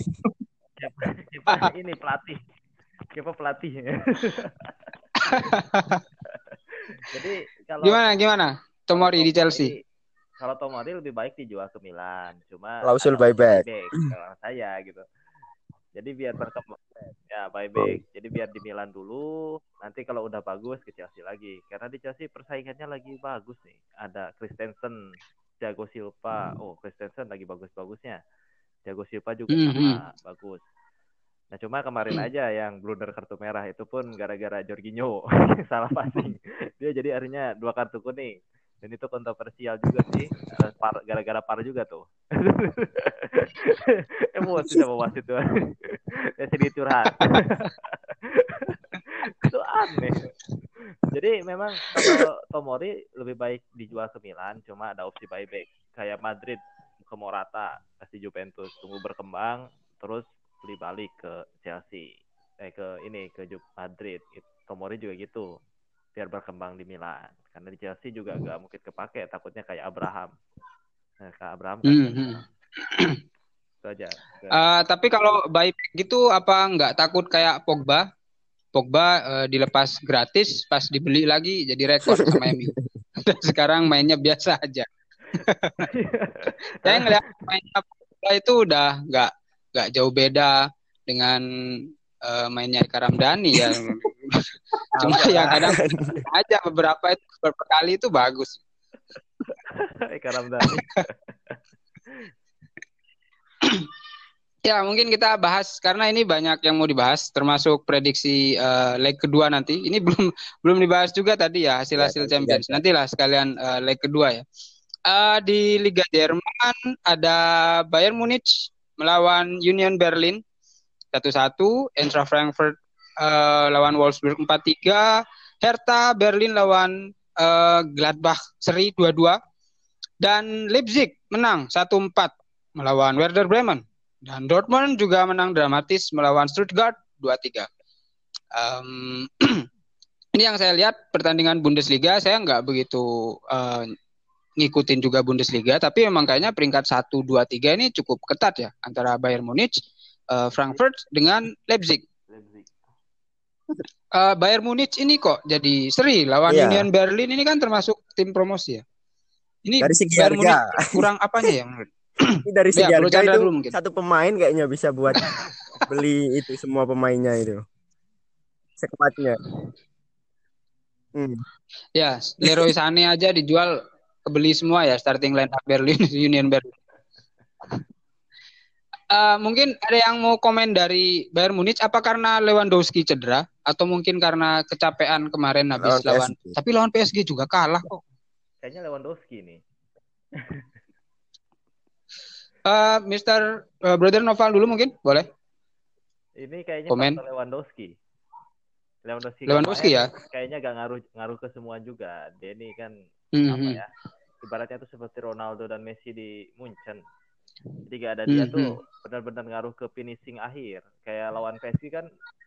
ini pelatih, siapa pelatih? [laughs] Jadi kalau Gimana gimana? Tomori di Chelsea. Kalau Tomori lebih baik dijual ke Milan, cuma Klausul buyback. kalau saya gitu. Jadi biar berkembang ya buyback. Jadi biar di Milan dulu, nanti kalau udah bagus ke Chelsea lagi. Karena di Chelsea persaingannya lagi bagus nih. Ada Christensen, Thiago Silva. Oh, Christensen lagi bagus-bagusnya. Thiago Silva juga Mhm. sama bagus. Nah cuma kemarin aja yang blunder kartu merah itu pun gara-gara Jorginho [laughs] salah passing. Dia jadi akhirnya dua kartu kuning. Dan itu kontroversial juga sih. Gara-gara par juga tuh. [laughs] Emosi sama wasit tuh. [laughs] Dia sedih curhat. itu aneh. Jadi memang kalau Tomori lebih baik dijual ke Milan, cuma ada opsi buyback. Kayak Madrid ke Morata, kasih Juventus, tunggu berkembang, terus beli balik ke Chelsea. Eh ke ini ke Madrid. Tomori juga gitu. Biar berkembang di Milan. Karena di Chelsea juga nggak mungkin kepake, takutnya kayak Abraham. Nah, kayak Abraham kan Mhm. [clears throat] itu aja. Eh, tapi kalau baik gitu apa nggak takut kayak Pogba? Pogba eh, dilepas gratis pas dibeli lagi jadi rekor sama MU. Dan [laughs] sekarang mainnya biasa aja. [laughs] Saya ngeliat mainnya Pogba itu udah nggak nggak jauh beda dengan eh, mainnya Eka Ramdhani ya. [laughs] Cuma ya kadang aja beberapa itu beberapa kali itu bagus. [laughs] Eka Ramdhani. [clears throat] Ya, mungkin kita bahas karena ini banyak yang mau dibahas, termasuk prediksi eh, leg kedua nanti. Ini [laughs] belum belum dibahas juga tadi ya hasil-hasil Ya, Champions. ya. Nantilah sekalian eh, leg kedua ya. Eh, di Liga Jerman ada Bayern Munich melawan Union Berlin 1-1, Eintracht Frankfurt eh, lawan Wolfsburg 4-3, Hertha Berlin lawan eh, Gladbach seri 2-2 dan Leipzig menang 1-4 melawan Werder Bremen. Dan Dortmund juga menang dramatis melawan Stuttgart 2-3. Em, [clears throat] ini yang saya lihat pertandingan Bundesliga saya nggak begitu eh, ngikutin juga Bundesliga, tapi memang kayaknya peringkat 1, 2, 3 ini cukup ketat ya antara Bayern Munich, eh, Frankfurt dengan Leipzig. Leipzig. Eh, Bayern Munich ini kok jadi seri lawan Iya. Union Berlin ini kan termasuk tim promosi ya. Ini Dari segi Bayern Munich harga. kurang apanya ya menurut? Ini dari segi Ya, harga itu dulu mungkin. satu pemain kayaknya bisa buat [laughs] beli itu semua pemainnya itu. Sekepatnya. Hmm. Ya, Leroy Sané aja dijual kebeli semua ya starting line up Berlin [laughs] Union Berlin. Eh, mungkin ada yang mau komen dari Bayern Munich apa karena Lewandowski cedera atau mungkin karena kecapean kemarin habis lawan, Lawan PSG. tapi lawan PSG juga kalah kok. Kayaknya Lewandowski nih. [laughs] Eh, Mr. eh, Brother Noval dulu mungkin boleh. Ini kayaknya Komen. Lewandowski. Lewandowski, Lewandowski ya? Kayaknya gak ngaruh ngaruh ke semua juga. Dia ini kan Mhm. apa ya? Ibaratnya tuh seperti Ronaldo dan Messi di Munchen. Jadi gak ada dia Mhm. tuh benar-benar ngaruh ke finishing akhir. Kayak lawan PSG kan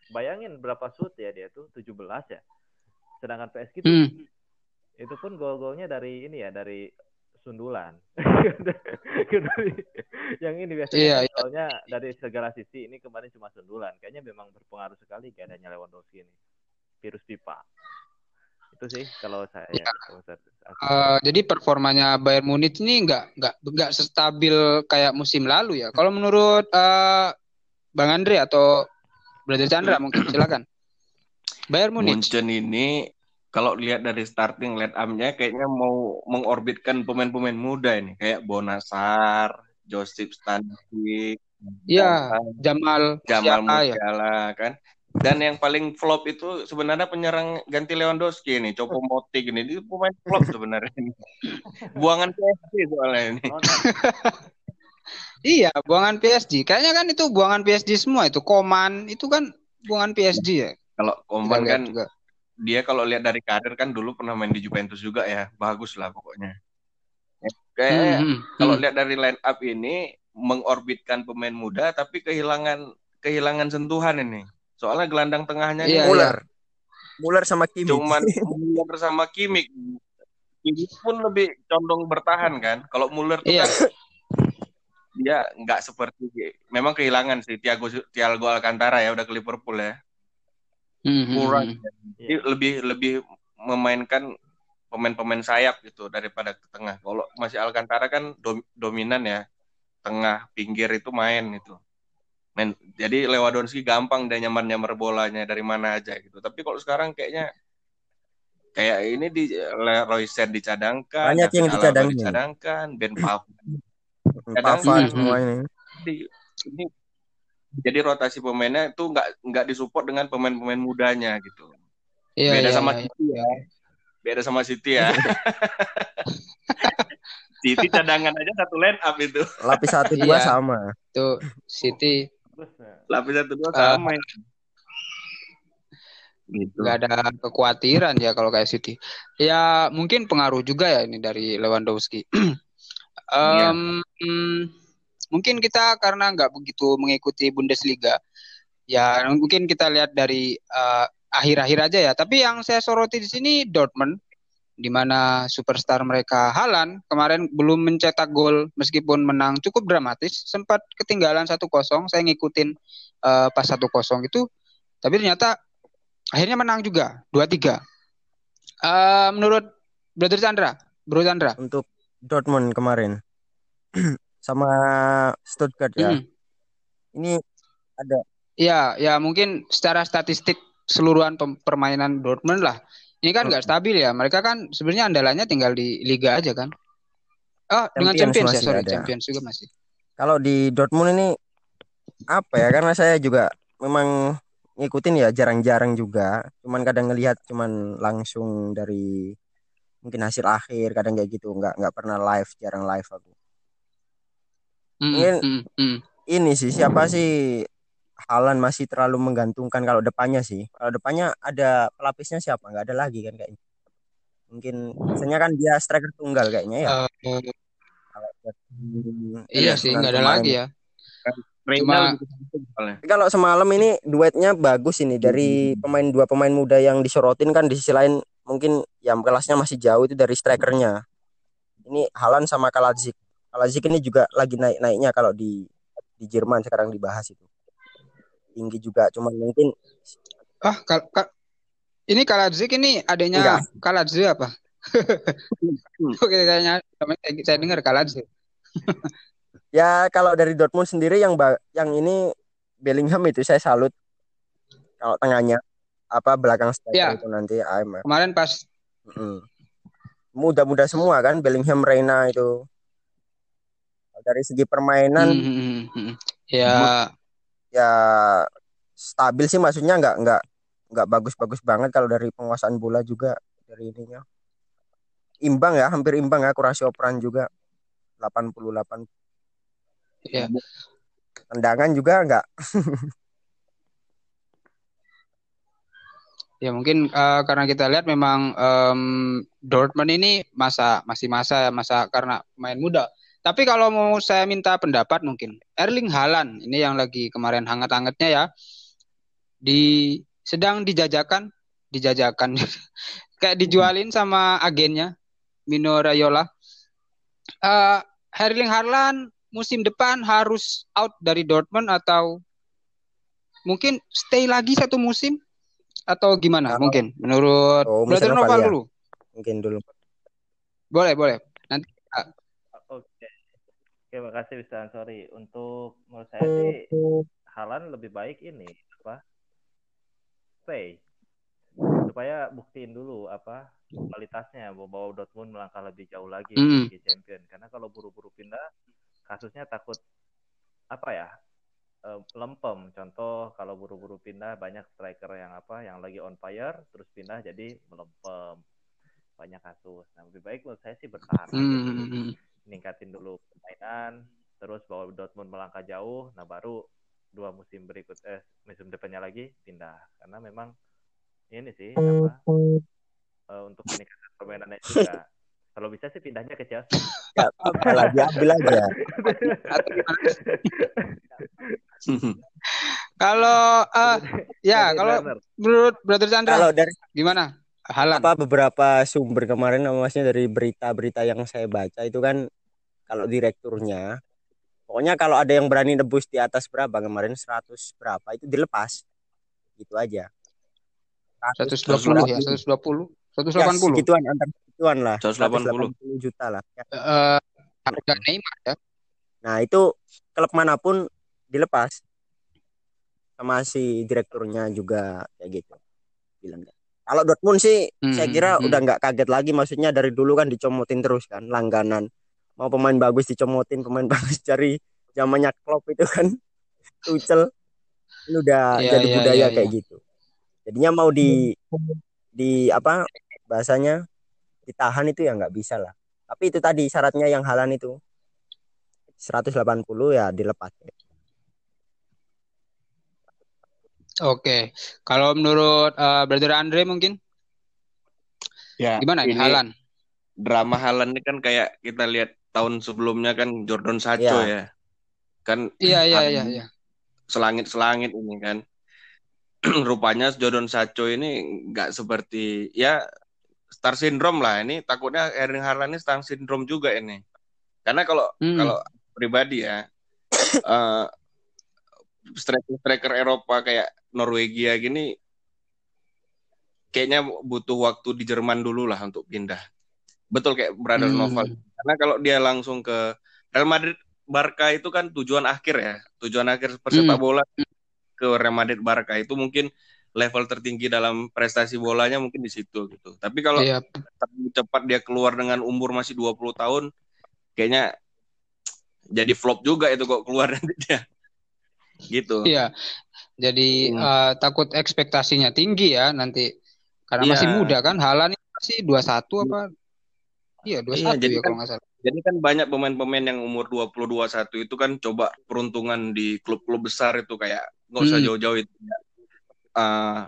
bayangin berapa shoot ya dia tuh 17 ya. Sedangkan PSG tuh Hmm. itu pun gol-golnya dari ini ya dari sundulan. [laughs] yang ini biasanya Iya, kan iya. dari segala sisi ini kemarin cuma sundulan. Kayaknya memang berpengaruh sekali keadaannya Lewandowski ini. Virus pipa. Itu sih kalau saya kalau saya- aku- Eh, jadi performanya Bayern Munich ini nggak nggak nggak sestabil kayak musim lalu ya. Kalau menurut eh, Bang Andre atau Brother Chandra mungkin silakan. Bayern Munich. Munchen ini kalau lihat dari starting line up-nya kayaknya mau mengorbitkan pemain-pemain muda ini kayak Bonasar, Josip Stanisic, Iya, Jamal Jamal Musiala ya. Musiala kan. Dan yang paling flop itu sebenarnya penyerang ganti Lewandowski ini, Copo Moting ini. Dia pemain flop sebenarnya ini. [laughs] Buangan PSG soalnya ini. Iya, buangan PSG. Kayaknya kan itu buangan PSG semua itu. Koman itu kan buangan PSG ya. Kalau Koman kan juga. dia kalau lihat dari karir kan dulu pernah main di Juventus juga ya. Bagus lah pokoknya. Kayak Hmm, hmm, kalau hmm. lihat dari line up ini mengorbitkan pemain muda tapi kehilangan kehilangan sentuhan ini. Soalnya gelandang tengahnya Iya, Muller. Muller sama Kimi. cuman [laughs] Muller bersama Kimmich. Kimmich pun lebih condong bertahan kan. Kalau Muller tuh Iya. kan dia nggak seperti memang kehilangan sih Thiago Thiago Alcantara ya udah ke Liverpool ya. Hmm, hmm, Kurang. hmm. Jadi lebih lebih memainkan pemain-pemain sayap gitu daripada ke tengah. Kalau masih Alcantara kan dom- dominan ya. Tengah, pinggir itu main itu. Main, jadi Lewandowski gampang dia nyamar-nyamar bolanya dari mana aja gitu. Tapi kalau sekarang kayaknya kayak ini di Leroy Sen dicadangkan, Banyak yang Alaba dicadangin. dicadangkan, Ben Pavard [laughs] Pavard semua ini. di- ini jadi rotasi pemainnya itu nggak nggak disupport dengan pemain-pemain mudanya gitu. Iya, Beda iya, sama iya. City ya. Beda sama City ya. [laughs] City cadangan aja satu line up itu. Lapis satu dua Iya. sama. Itu City Lapis satu dua Eh, sama itu. Gitu. nggak ada kekhawatiran ya kalau kayak City. Ya mungkin pengaruh juga ya ini dari Lewandowski. [clears throat] Em, mm, mungkin kita karena nggak begitu mengikuti Bundesliga, ya mungkin kita lihat dari eh, akhir-akhir aja ya. Tapi yang saya soroti di sini Dortmund, di mana superstar mereka Haaland kemarin belum mencetak gol meskipun menang cukup dramatis, sempat ketinggalan 1-0. Saya ngikutin eh, pas 1-0 itu, tapi ternyata akhirnya menang juga 2-3. Eh, menurut Brother Chandra, Bro Chandra, Untuk Dortmund kemarin. [clears throat] sama Stuttgart ya. mm, Ini ada Ya, ya mungkin secara statistik keseluruhan pem- permainan Dortmund lah. Ini kan nggak stabil ya. Mereka kan sebenarnya andalannya tinggal di liga aja kan. Oh, dengan Champions Champions ya, sorry, ada. Champions juga masih. kalau di Dortmund ini apa ya? Karena saya juga memang ngikutin ya jarang-jarang juga. Cuman kadang ngelihat cuman langsung dari mungkin hasil akhir kadang kayak gitu nggak nggak pernah live jarang live aku Mm, Mungkin- mm, mm. ini sih siapa sih Halan masih terlalu menggantungkan kalau depannya sih kalau depannya ada pelapisnya siapa nggak ada lagi kan kayaknya mungkin biasanya kan dia striker tunggal kayaknya ya Kalau dia- iya sih, nggak ada lagi ya. Cuma- situ soalnya. Tapi kalau semalam ini duetnya bagus ini dari pemain dua pemain muda yang disorotin kan di sisi lain mungkin yang kelasnya masih jauh itu dari strikernya. Ini Halan sama Kaladzic. Kaladzic ini juga lagi naik-naiknya kalau di di Jerman sekarang dibahas itu. Tinggi juga cuman mungkin Ah, kal kal- ini Kaladzic ini adanya Kaladzic apa? [laughs] Oke, kayaknya saya, saya dengar Kaladzic. [laughs] ya kalau dari Dortmund sendiri yang yang ini Bellingham itu saya salut. Kalau tengahnya apa belakang striker Ya. itu nanti I'm Kemarin pas Mm. Muda-muda semua kan Bellingham Reina itu. Dari segi permainan Mm, mm, mm, mm. ya ya stabil sih maksudnya nggak nggak nggak bagus-bagus banget kalau dari penguasaan bola juga dari ininya. Imbang ya, hampir imbang ya kurasi operan juga 88 ya tendangan juga nggak [laughs] Ya mungkin eh, karena kita lihat memang em, Dortmund ini masa masih masa masa karena main muda. Tapi kalau mau saya minta pendapat mungkin Erling Haaland ini yang lagi kemarin hangat-hangatnya ya di sedang dijajakan dijajakan [laughs] kayak dijualin sama agennya Mino Raiola. Eh, Erling Haaland musim depan harus out dari Dortmund atau mungkin stay lagi satu musim atau gimana? Kalau- Mungkin menurut Oh, Brother Noval Valia. dulu. mungkin dulu. Boleh, boleh. Oke. Oke, makasih Bisa. Sorry. Untuk menurut saya sih Halan lebih baik ini apa? Stay. Supaya buktiin dulu apa kualitasnya bahwa Dortmund melangkah lebih jauh lagi Mm. di Champion. Karena kalau buru-buru pindah kasusnya takut apa ya? lempem. Contoh kalau buru-buru pindah banyak striker yang apa yang lagi on fire terus pindah jadi melempem. Banyak kasus. Nah, lebih baik menurut saya sih bertahan aja Dulu. Ningkatin dulu permainan, terus bawa Dortmund melangkah jauh, nah baru dua musim berikut eh musim depannya lagi pindah. Karena memang ini sih apa eh, untuk meningkatkan permainannya juga. Kalau bisa sih pindahnya ke Chelsea. Gak apa-apa lah, diambil aja. Atau gimana? Kalau eh, ya kalau menurut Brother Chandra Kalau dari gimana? Halan. apa beberapa sumber kemarin maksudnya dari berita-berita yang saya baca itu kan kalau direkturnya pokoknya kalau ada yang berani nebus di atas berapa kemarin 100 berapa itu dilepas gitu aja 120 ya, 120, 180. Ya, segituan antar segituan lah 180. 180 juta lah Ya. Eh, harga Neymar ya. nah itu klub mana pun dilepas sama si direkturnya juga kayak gitu bilang kalau Dortmund sih Hmm, saya kira hmm. udah nggak kaget lagi maksudnya dari dulu kan dicomotin terus kan langganan. Mau pemain bagus dicomotin pemain [laughs] bagus cari zamannya Klopp itu kan. [laughs] Tuchel. Ini udah Iya, jadi iya, budaya iya, kayak gitu. Jadinya mau di di apa bahasanya ditahan itu ya nggak bisa lah. Tapi itu tadi syaratnya yang halan itu. 180 ya dilepas Oke. Kalau menurut eh, Brother Andre mungkin Ya, gimana ini Halan? drama Halan ini kan kayak kita lihat tahun sebelumnya kan Jordan Sancho Iya. ya. Kan Iya iya ada iya iya. selangit-selangit ini kan. [clears throat] Rupanya Jordan Sancho ini nggak seperti ya star syndrome lah ini takutnya Erling Haaland ini star syndrome juga ini. Karena kalau Hmm. kalau pribadi ya [clears throat] eh striker-striker Eropa kayak Norwegia gini kayaknya butuh waktu di Jerman dulu lah untuk pindah. Betul kayak Brother Hmm. Noval. Karena kalau dia langsung ke Real Madrid Barca itu kan tujuan akhir ya. Tujuan akhir persepak Hmm. bola ke Real Madrid Barca itu mungkin level tertinggi dalam prestasi bolanya mungkin di situ gitu. Tapi kalau Iya. terlalu cepat dia keluar dengan umur masih 20 tahun kayaknya [tsk] jadi flop juga itu kok keluar nanti dia. [laughs] Gitu. Iya. Jadi Hmm. eh, takut ekspektasinya tinggi ya nanti karena masih Iya. muda kan. Halan ini masih 21 apa? Iya, 21 jadi ya kan- kalau nggak salah. Jadi kan banyak pemain-pemain yang umur 20 21 itu kan coba peruntungan di klub-klub besar itu kayak nggak usah Hmm. jauh-jauh itu. Eh,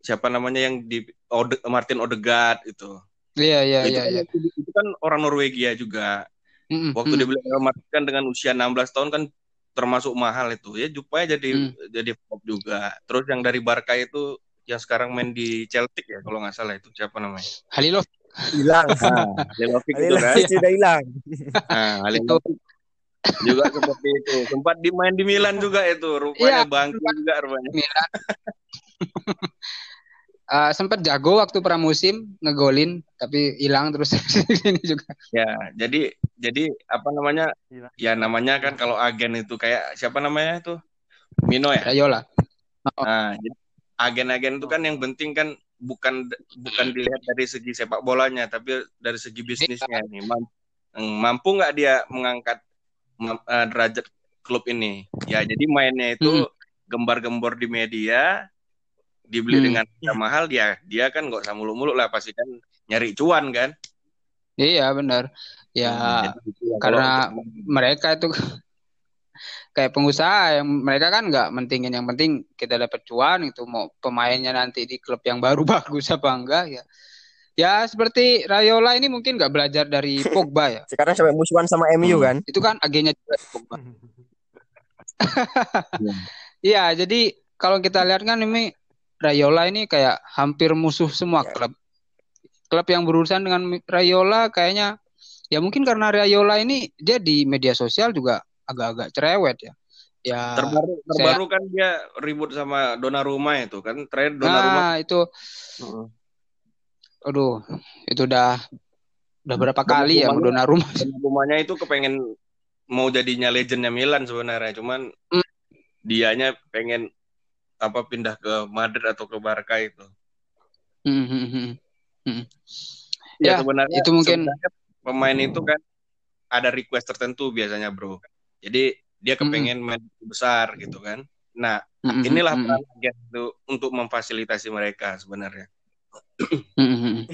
siapa namanya yang di Ode- Martin Odegaard itu. Iya iya itu, iya kan, iya. itu kan orang Norwegia juga. Waktu mm. dia beli Real Madrid kan dengan usia 16 tahun kan termasuk mahal itu. Ya jupanya jadi Hmm. jadi flop juga. Terus yang dari Barca itu yang sekarang main di Celtic ya kalau nggak salah itu siapa namanya? Halilov hilang Nah, [laughs] Halilovic itu kan. [laughs] Sudah hilang Nah, Halilovic juga seperti itu. Sempat dimain di Milan juga itu. Rupanya Iya, bangkit juga rupanya. Milan. [laughs] Eh, sempat jago waktu pramusim ngegolin tapi hilang terus [laughs] ini juga. Ya, jadi jadi apa namanya? Ya namanya kan kalau agen itu kayak siapa namanya itu? Mino ya. Rayola. Nah, jadi agen-agen itu kan yang penting kan bukan bukan dilihat dari segi sepak bolanya, tapi dari segi bisnisnya nih. Mam- mm, Mampu nggak dia mengangkat eh, derajat klub ini? Ya, jadi mainnya itu gembar-gembor di media, dibeli Hmm. dengan harga mahal, dia dia kan nggak usah muluk-muluk lah, pasti kan nyari cuan kan? Iya benar. Ya ya, karena untuk- mereka itu [laughs] kayak pengusaha yang mereka kan nggak mentingin yang penting kita dapat cuan itu mau pemainnya nanti di klub yang baru [laughs] bagus apa enggak ya ya seperti Rayola ini mungkin nggak belajar dari [laughs] Pogba ya sekarang sampai musuhan sama MU Hmm. kan itu kan agennya juga Pogba Iya. Iya jadi kalau kita lihat kan ini Rayola ini kayak hampir musuh semua Ya. klub klub yang berurusan dengan Rayola kayaknya ya mungkin karena Rayola ini dia di media sosial juga agak-agak cerewet ya ya terbaru terbaru kan dia ribut sama Donnarumma itu kan terakhir Donnarumma Nah, itu Heeh. aduh, itu udah udah berapa kali ya Donnarumma- [laughs] Donnarumma. Donnarumma itu kepengen mau jadinya legendnya Milan sebenarnya cuman Hmm. dianya pengen apa pindah ke Madrid atau ke Barca itu Hmm, hmm, hmm. Hmm. ya, Ya, sebenarnya itu mungkin- sebenarnya pemain itu kan ada request tertentu biasanya bro jadi dia kepengen main besar gitu kan. Nah, Mm-mm, inilah mm-mm, peran agen itu untuk memfasilitasi mereka sebenarnya. mm-mm.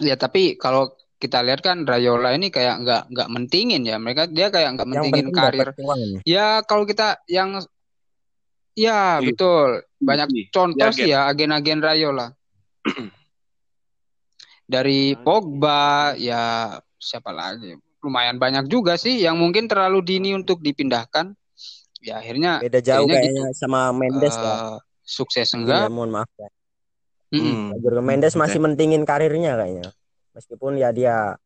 Ya tapi kalau kita lihat kan Rayola ini kayak nggak nggak mentingin ya mereka dia kayak nggak mentingin penting karir. Ya kalau kita yang ya Iya. betul banyak Iya, contoh iya, sih ya agen-agen Rayola. [clears throat] Dari Nah, Pogba ya siapa lagi? Lumayan banyak juga sih yang mungkin terlalu dini untuk dipindahkan. Ya akhirnya Beda jauh kayaknya kayaknya sama Mendes ya. eh, sukses Mungkin ya, enggak? mohon maaf ya. Mm-mm. Hmm. Mendes masih mentingin karirnya kayaknya. Meskipun ya dia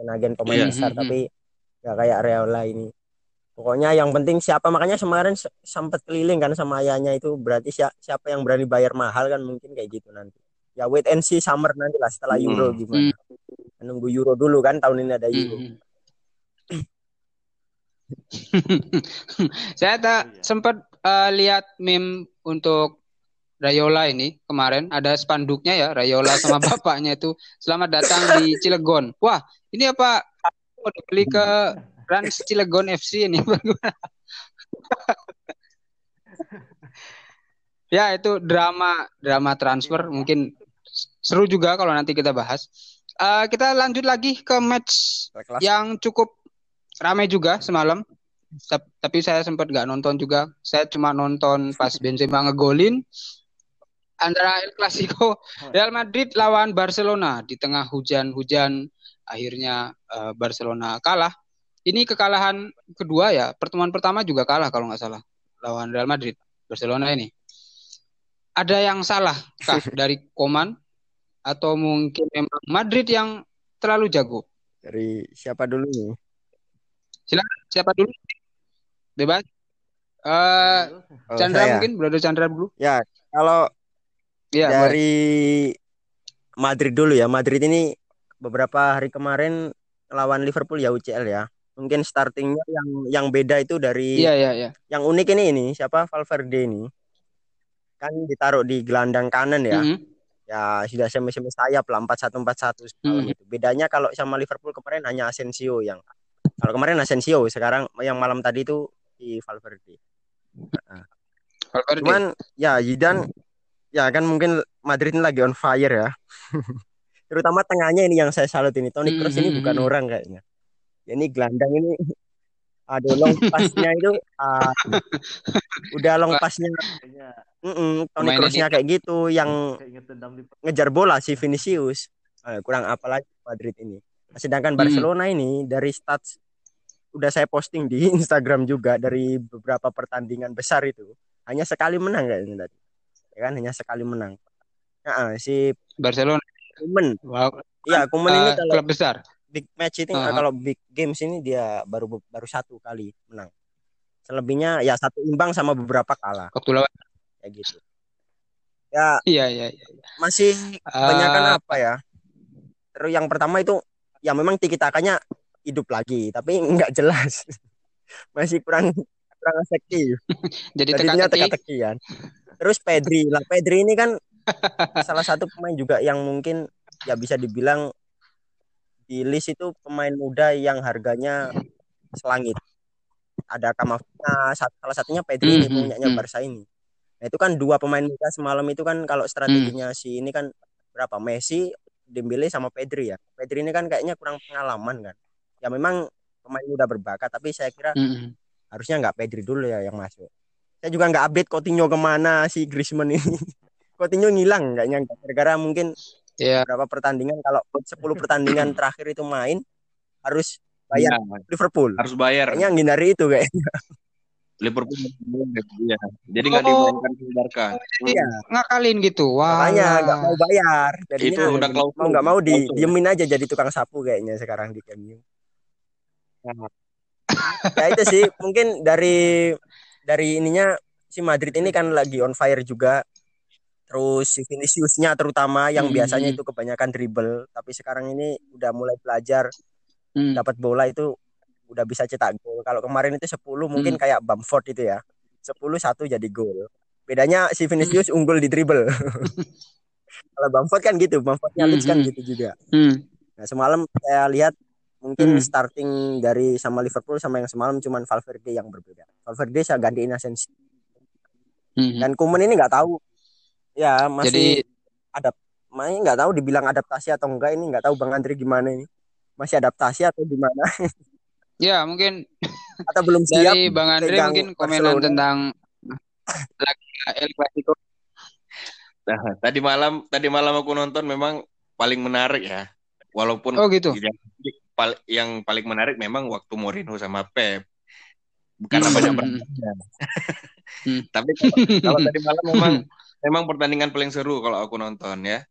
agen pemain Iya. besar Mhm. tapi ya kayak Areola ini. Pokoknya yang penting siapa makanya kemarin se- sempat keliling kan sama ayahnya itu berarti si- siapa yang berani bayar mahal kan mungkin kayak gitu nanti. Ya wait and see summer nanti lah setelah Hmm. Euro gimana. Nunggu Euro dulu kan tahun ini ada Euro. Mhm. [laughs] Saya tak Iya. sempat eh, lihat meme untuk Rayola ini kemarin ada spanduknya ya Rayola sama [laughs] bapaknya itu selamat datang di Cilegon. Wah, ini apa mau dibeli ke Rans Cilegon FC ini? [laughs] ya, itu drama drama transfer mungkin seru juga kalau nanti kita bahas. Eh, kita lanjut lagi ke match Kelas yang cukup ramai juga semalam. Tap- Tapi saya sempat nggak nonton juga. Saya cuma nonton pas Benzema ngegolin antara El Clasico Real Madrid lawan Barcelona di tengah hujan-hujan akhirnya eh, Barcelona kalah. Ini kekalahan kedua ya. Pertemuan pertama juga kalah kalau nggak salah lawan Real Madrid. Barcelona ini. Ada yang salah kah [laughs] dari Koman atau mungkin memang Madrid yang terlalu jago? dari siapa dulu nih? Siapa dulu? Bebas. Eh Kalau Chandra saya, mungkin, Brother Chandra dulu. ya kalau boleh. dari Madrid dulu ya. Madrid ini beberapa hari kemarin lawan Liverpool ya UCL ya. Mungkin startingnya yang yang beda itu dari Iya, iya, iya. yang unik ini ini siapa Valverde ini kan ditaruh di gelandang kanan ya. Mhm. Ya sudah semi-semi sayap lah 4141 semalam Mhm. itu. Bedanya kalau sama Liverpool kemarin hanya Asensio yang kalau kemarin Asensio, sekarang yang malam tadi itu di Valverde. Valverde. Cuman ya Zidane ya kan mungkin Madrid ini lagi on fire ya. [laughs] Terutama tengahnya ini yang saya salut ini. Toni Kroos ini bukan Mhm. orang kayaknya. Ya, ini gelandang ini aduh long pasnya itu ah, udah long pasnya Kayaknya mm Toni Pemain Kroosnya kayak gitu yang ngejar bola si Vinicius. Eh, kurang apa lagi Madrid ini. Sedangkan Mhm. Barcelona ini dari stats udah saya posting di [laughs] Instagram juga dari beberapa pertandingan besar itu hanya sekali menang kayaknya tadi. Ya kan hanya sekali menang. Nah, si Barcelona. Kuman, Wow. iya Kuman ini Eh, kalau klub besar. Big match ini Aha. kalau big games ini dia baru baru satu kali menang. Selebihnya ya satu imbang sama beberapa kalah Waktu lawan. kayak gitu. Ya Iya, iya, iya. masih kebanyakan Eh, apa ya? Terus yang pertama itu ya memang tiki takanya hidup lagi, tapi [laughs] nggak jelas. [laughs] Masih kurang kurang efektif. [laughs] jadi teka-teki. teka-teki kan. Terus Pedri lah, Pedri ini kan salah satu pemain juga yang mungkin ya bisa dibilang di list itu pemain muda yang harganya selangit. Ada Kamavinga, salah satunya Pedri ini Mhm, punyanya mhm. Barca ini. Nah itu kan dua pemain muda semalam itu kan kalau strateginya si ini kan berapa Messi, Dembele sama Pedri ya. Pedri ini kan kayaknya kurang pengalaman kan. Ya memang pemain muda berbakat tapi saya kira Mhm. harusnya nggak Pedri dulu ya yang masuk. Saya juga nggak update Coutinho ke mana si Griezmann ini. [laughs] Coutinho ngilang kayaknya gara-gara mungkin Iya. beberapa pertandingan kalau 10 pertandingan [clears throat] terakhir itu main harus bayar Iya, Liverpool. harus bayar. Kayaknya menghindari itu kayak. Liverpool ya. Jadi nggak Oh. dimainkan ke Barca. Iya. Ngakalin gitu. Wah. Makanya nggak mau bayar. Jadinya Itu udah klausul. mau nggak mau di Klausul. diemin aja jadi tukang sapu kayaknya sekarang di Camp Nou. Nah, ya itu sih mungkin dari dari ininya si Madrid ini kan lagi on fire juga. Terus si Viniciusnya terutama yang Hmm. biasanya itu kebanyakan dribble, tapi sekarang ini udah mulai belajar Hmm. dapat bola itu udah bisa cetak gol. Kalau kemarin itu 10 mungkin kayak Bamford itu ya. 10 satu jadi gol. Bedanya si Vinicius unggul di dribble. [laughs] Kalau Bamford kan gitu, Bamfordnya Leeds kan Hmm. gitu juga. Hmm. Nah, semalam saya lihat mungkin Hmm. starting dari sama Liverpool sama yang semalam cuman Valverde yang berbeda. Valverde saya gantiin Asensio. Mhm. Dan Kuman ini nggak tahu ya Jadi masih adap main nggak tahu dibilang adaptasi atau enggak ini nggak tahu Bang Andri gimana ini. Masih adaptasi atau gimana [laughs] ya mungkin [laughs] atau belum siap dari Bang Andre pegang mungkin komenan Barcelona. tentang [laughs] laga El Clasico. Nah, tadi malam tadi malam aku nonton memang paling menarik ya. Walaupun Oh gitu. yang, yang paling menarik memang waktu Mourinho sama Pep. Karena Hmm. banyak Hmm. Hmm. Tapi kalau, kalau tadi malam memang memang pertandingan paling seru kalau aku nonton ya.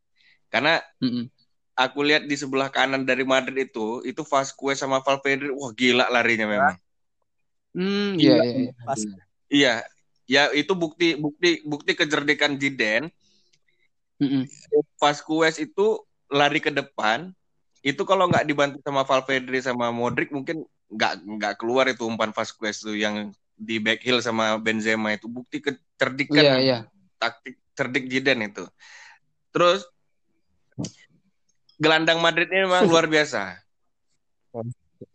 Karena Mhm. aku lihat di sebelah kanan dari Madrid itu, itu Vasquez sama Valverde, wah gila larinya memang. Hmm, iya iya. iya. Iya, ya itu bukti bukti bukti kecerdikan Zidane. Mhm. Vasquez itu lari ke depan, itu kalau nggak dibantu sama Valverde sama Modric mungkin nggak nggak keluar itu umpan Vasquez tuh yang di back heel sama Benzema itu bukti kecerdikan Iya iya. Taktik cerdik Zidane itu. Terus gelandang Madrid ini memang luar biasa.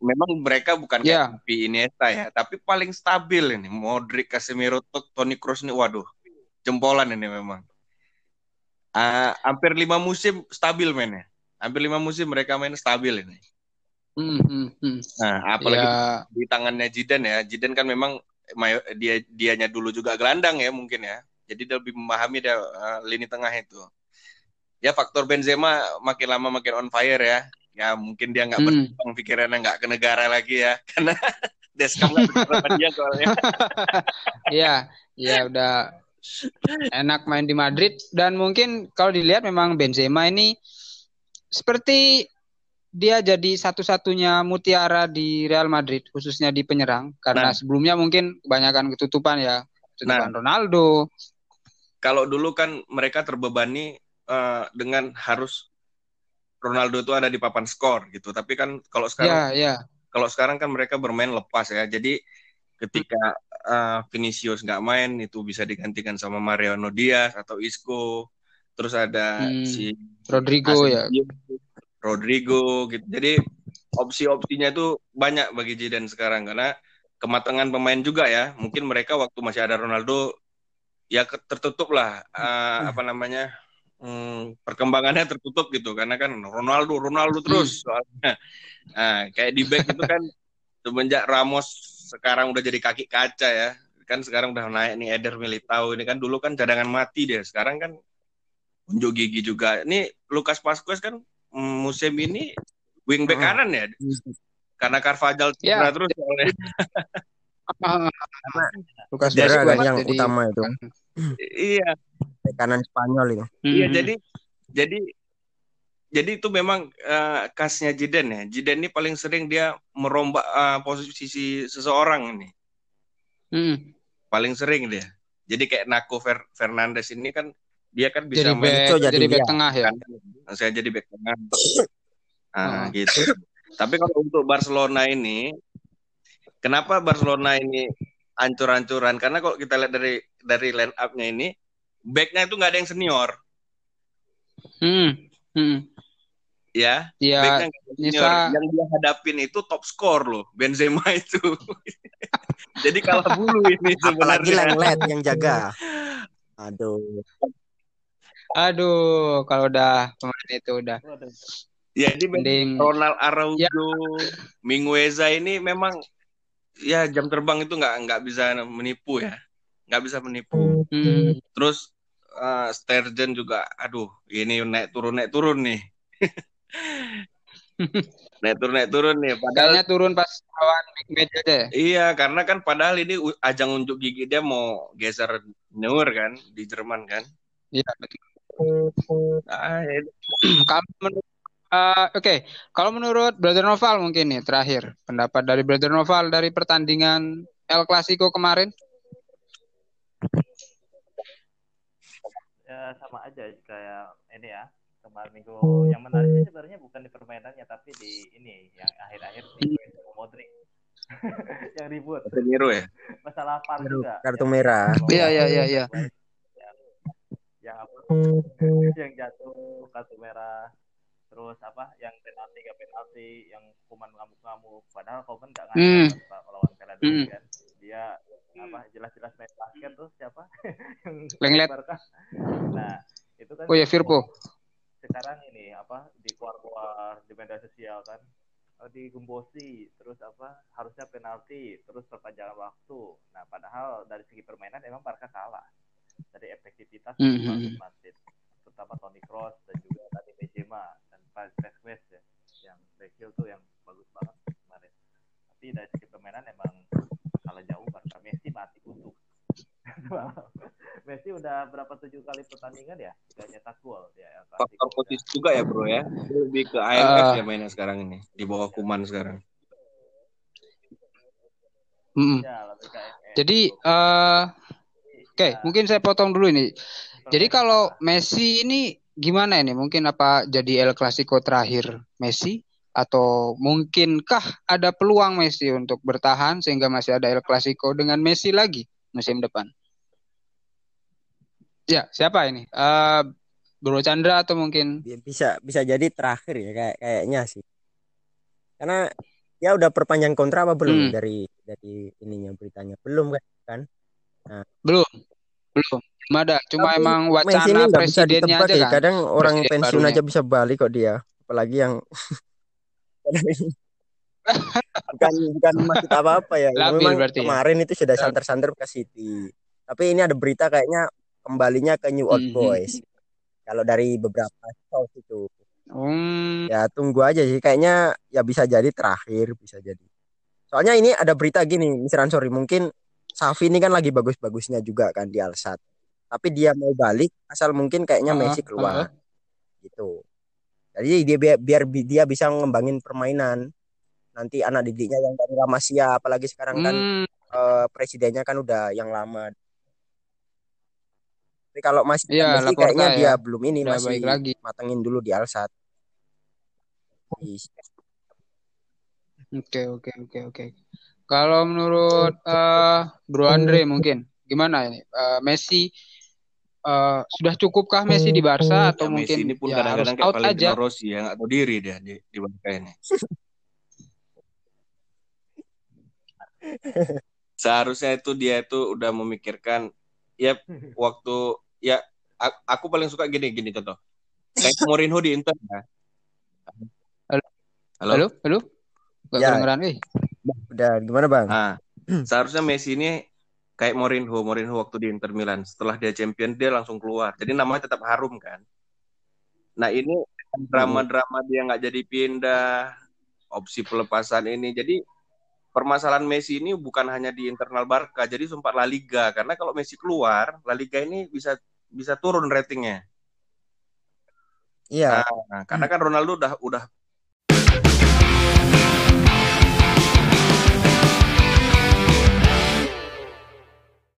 Memang mereka bukan Iya. kayak Xavi, Iniesta ya, tapi paling stabil ini. Modric, Casemiro, Toni Kroos ini, waduh, jempolan ini memang. Ah, hampir lima musim stabil mainnya. Hampir lima musim mereka main stabil ini. Hmm, hmm. Nah, apalagi Ya, di tangannya Zidane ya. Zidane kan memang dia dianya dulu juga gelandang ya mungkin ya. Jadi dia lebih memahami dia eh, lini tengah itu. Ya faktor Benzema makin lama makin on fire ya. Ya mungkin dia nggak hmm. berkembang pikirannya nggak ke negara lagi ya. [laughs] Karena Deskam nggak sama dia soalnya. [laughs] Iya, iya udah enak main di Madrid dan mungkin kalau dilihat memang Benzema ini seperti dia jadi satu-satunya mutiara di Real Madrid khususnya di penyerang karena Nah. sebelumnya mungkin kebanyakan ketutupan ya ketutupan Ronaldo. Kalau dulu kan mereka terbebani eh, dengan harus Ronaldo itu ada di papan skor gitu. Tapi kan kalau sekarang Ya, ya. kalau sekarang kan mereka bermain lepas ya. Jadi ketika uh, Vinicius nggak main itu bisa digantikan sama Mariano Diaz atau Isco. Terus ada Hmm, si Rodrigo ya. Asensio, Rodrigo gitu. Jadi opsi-opsinya itu banyak bagi Zidane sekarang karena kematangan pemain juga ya. Mungkin mereka waktu masih ada Ronaldo ya tertutup lah uh, apa namanya hmm, perkembangannya tertutup gitu karena kan Ronaldo Ronaldo terus soalnya. Nah, kayak di back itu kan semenjak Ramos sekarang udah jadi kaki kaca ya. Kan sekarang udah naik nih Eder Militao ini kan dulu kan cadangan mati dia. Sekarang kan unjuk gigi juga. Ini Lucas Vazquez kan mm, musim ini wingback Hmm. kanan ya. Karena Carvajal cedera terus soalnya. [laughs] Lukas Cedera Vazquez kan yang jadi- utama itu Iya, Bek kanan Spanyol itu. iya Hmm. jadi jadi jadi itu memang eh, khasnya Zidane ya. Zidane ini paling sering dia merombak eh, posisi seseorang ini. Hmm. Paling sering dia. Jadi kayak Naco Fer- Fernandes ini kan dia kan bisa Jadi main back, Itu jadi jadi back tengah ya. kan saya jadi back tengah [coughs] ah Oh. gitu tapi kalau untuk Barcelona ini kenapa Barcelona ini ancur-ancuran karena kalau kita lihat dari dari line up-nya ini backnya itu nggak ada yang senior Hmm. Hmm. ya Ya, Nisa- yang dia hadapin itu top score loh Benzema [laughs] itu jadi kalah bulu ini [laughs] Apalagi sebenarnya Lenglet yang jaga. Aduh. aduh kalau udah pemain itu udah ya jadi mending Ronald Araujo, Ya. Mingueza ini memang ya jam terbang itu nggak nggak bisa menipu ya, nggak bisa menipu. Hmm. Terus uh, Sturgeon juga, aduh ini naik turun naik turun nih, [laughs] naik turun naik turun nih. Padahal Kayaknya turun pas lawan big match aja ya. iya karena kan padahal ini ajang unjuk gigi dia mau geser Neuer kan di Jerman kan. Iya, betul. Ah, ya- [clears throat] Kalau menurut eh, oke, kalau menurut Brother Noval mungkin nih terakhir pendapat dari Brother Noval dari pertandingan El Clasico kemarin. ya sama aja kayak ini ya kemarin minggu yang menarik sih sebenarnya bukan di permainannya tapi di ini yang akhir-akhir di Modric [laughs] yang ribut Casemiro ya. masalah VAR juga kartu merah. Iya, iya, iya, iya. yang apa [laughs] yang jatuh kartu merah terus apa yang penalti gak penalti yang hukuman ngamuk-ngamuk padahal Koeman gak Hmm. ngajak hmm. melawan Peladoni Hmm. kan dia apa jelas-jelas main basket tuh siapa [laughs] yang Lenglet. Nah itu kan Oh ya Firpo. sekarang ini apa di keluar-keluar di media sosial kan oh, digembosi terus apa harusnya penalti terus perpanjangan waktu nah padahal dari segi permainan emang Barca kalah dari efektivitas hmm, hmm. Madrid terutama Toni Kroos dan juga tadi Benzema dan Vasquez ya yang Brazil tuh yang bagus banget kemarin tapi dari segi permainan emang kalah jauh Barca Messi mati kutu [laughs] Messi udah berapa tujuh kali pertandingan ya gak nyetak gol ya Faktor posisi juga ya bro ya. Lebih ke AMF Ah. ya mainnya sekarang ini di bawah Kuman sekarang. Ya, ke AMF. Jadi eh oke, Ya, mungkin saya potong dulu ini. Jadi kalau. Messi ini gimana ini? Mungkin apa jadi El Clasico terakhir Messi atau mungkinkah ada peluang Messi untuk bertahan sehingga masih ada El Clasico dengan Messi lagi musim depan? Ya, siapa ini? Eh Bro Chandra atau mungkin Bi- bisa bisa jadi terakhir ya kayak kayaknya sih karena ya udah perpanjang kontrak apa belum Hmm. dari dari ininya beritanya belum kan belum? Belum. Belum ada. Cuma Tapi emang wacana presidennya aja ya kan. kadang orang Presiden pensiun barunya. aja bisa balik kok dia apalagi yang [laughs] bukan bukan maksud apa apa ya Labil memang berarti ya? kemarin itu sudah santer-santer ke City tapi ini ada berita kayaknya kembalinya ke New Old Mhm. Boys kalau dari beberapa source itu Hmm, ya tunggu aja sih kayaknya ya bisa jadi terakhir bisa jadi soalnya ini ada berita gini Mr. Ansori mungkin Safi ini kan lagi bagus-bagusnya juga kan di Alsat tapi dia mau balik asal mungkin kayaknya Uh-uh, Messi keluar uh-uh. gitu jadi dia biar, biar bi- dia bisa ngembangin permainan nanti anak didiknya yang dari La Masia apalagi sekarang kan Hmm, eh, presidennya kan udah yang lama tapi kalau masih Iya, Messi Laporta kayaknya ya. dia belum ini udah masih lagi. matengin dulu di Alsat Oke, oke, oke, oke. Kalau menurut eh Bro Andre mungkin gimana ini? Eh, Messi eh, sudah cukupkah Messi di Barca atau Ya, Messi mungkin ini pun ya harus kadang-kadang kayak out Valentino aja? Rossi ya nggak tahu diri dia di, di Barca ini. [laughs] Seharusnya itu dia itu udah memikirkan ya waktu ya aku paling suka gini gini contoh. Kayak Mourinho di Inter ya. Halo? Halo. Halo, halo. Gak Ya. kedengeran, eh. udah gimana bang Nah, seharusnya Messi ini kayak Mourinho, Mourinho waktu di Inter Milan. Setelah dia champion dia langsung keluar. Jadi namanya tetap harum kan. Nah ini drama-drama dia nggak jadi pindah, opsi pelepasan ini. Jadi permasalahan Messi ini bukan hanya di internal Barca, jadi sempat La Liga. Karena kalau Messi keluar, La Liga ini bisa bisa turun ratingnya. iya Nah, karena kan Ronaldo udah udah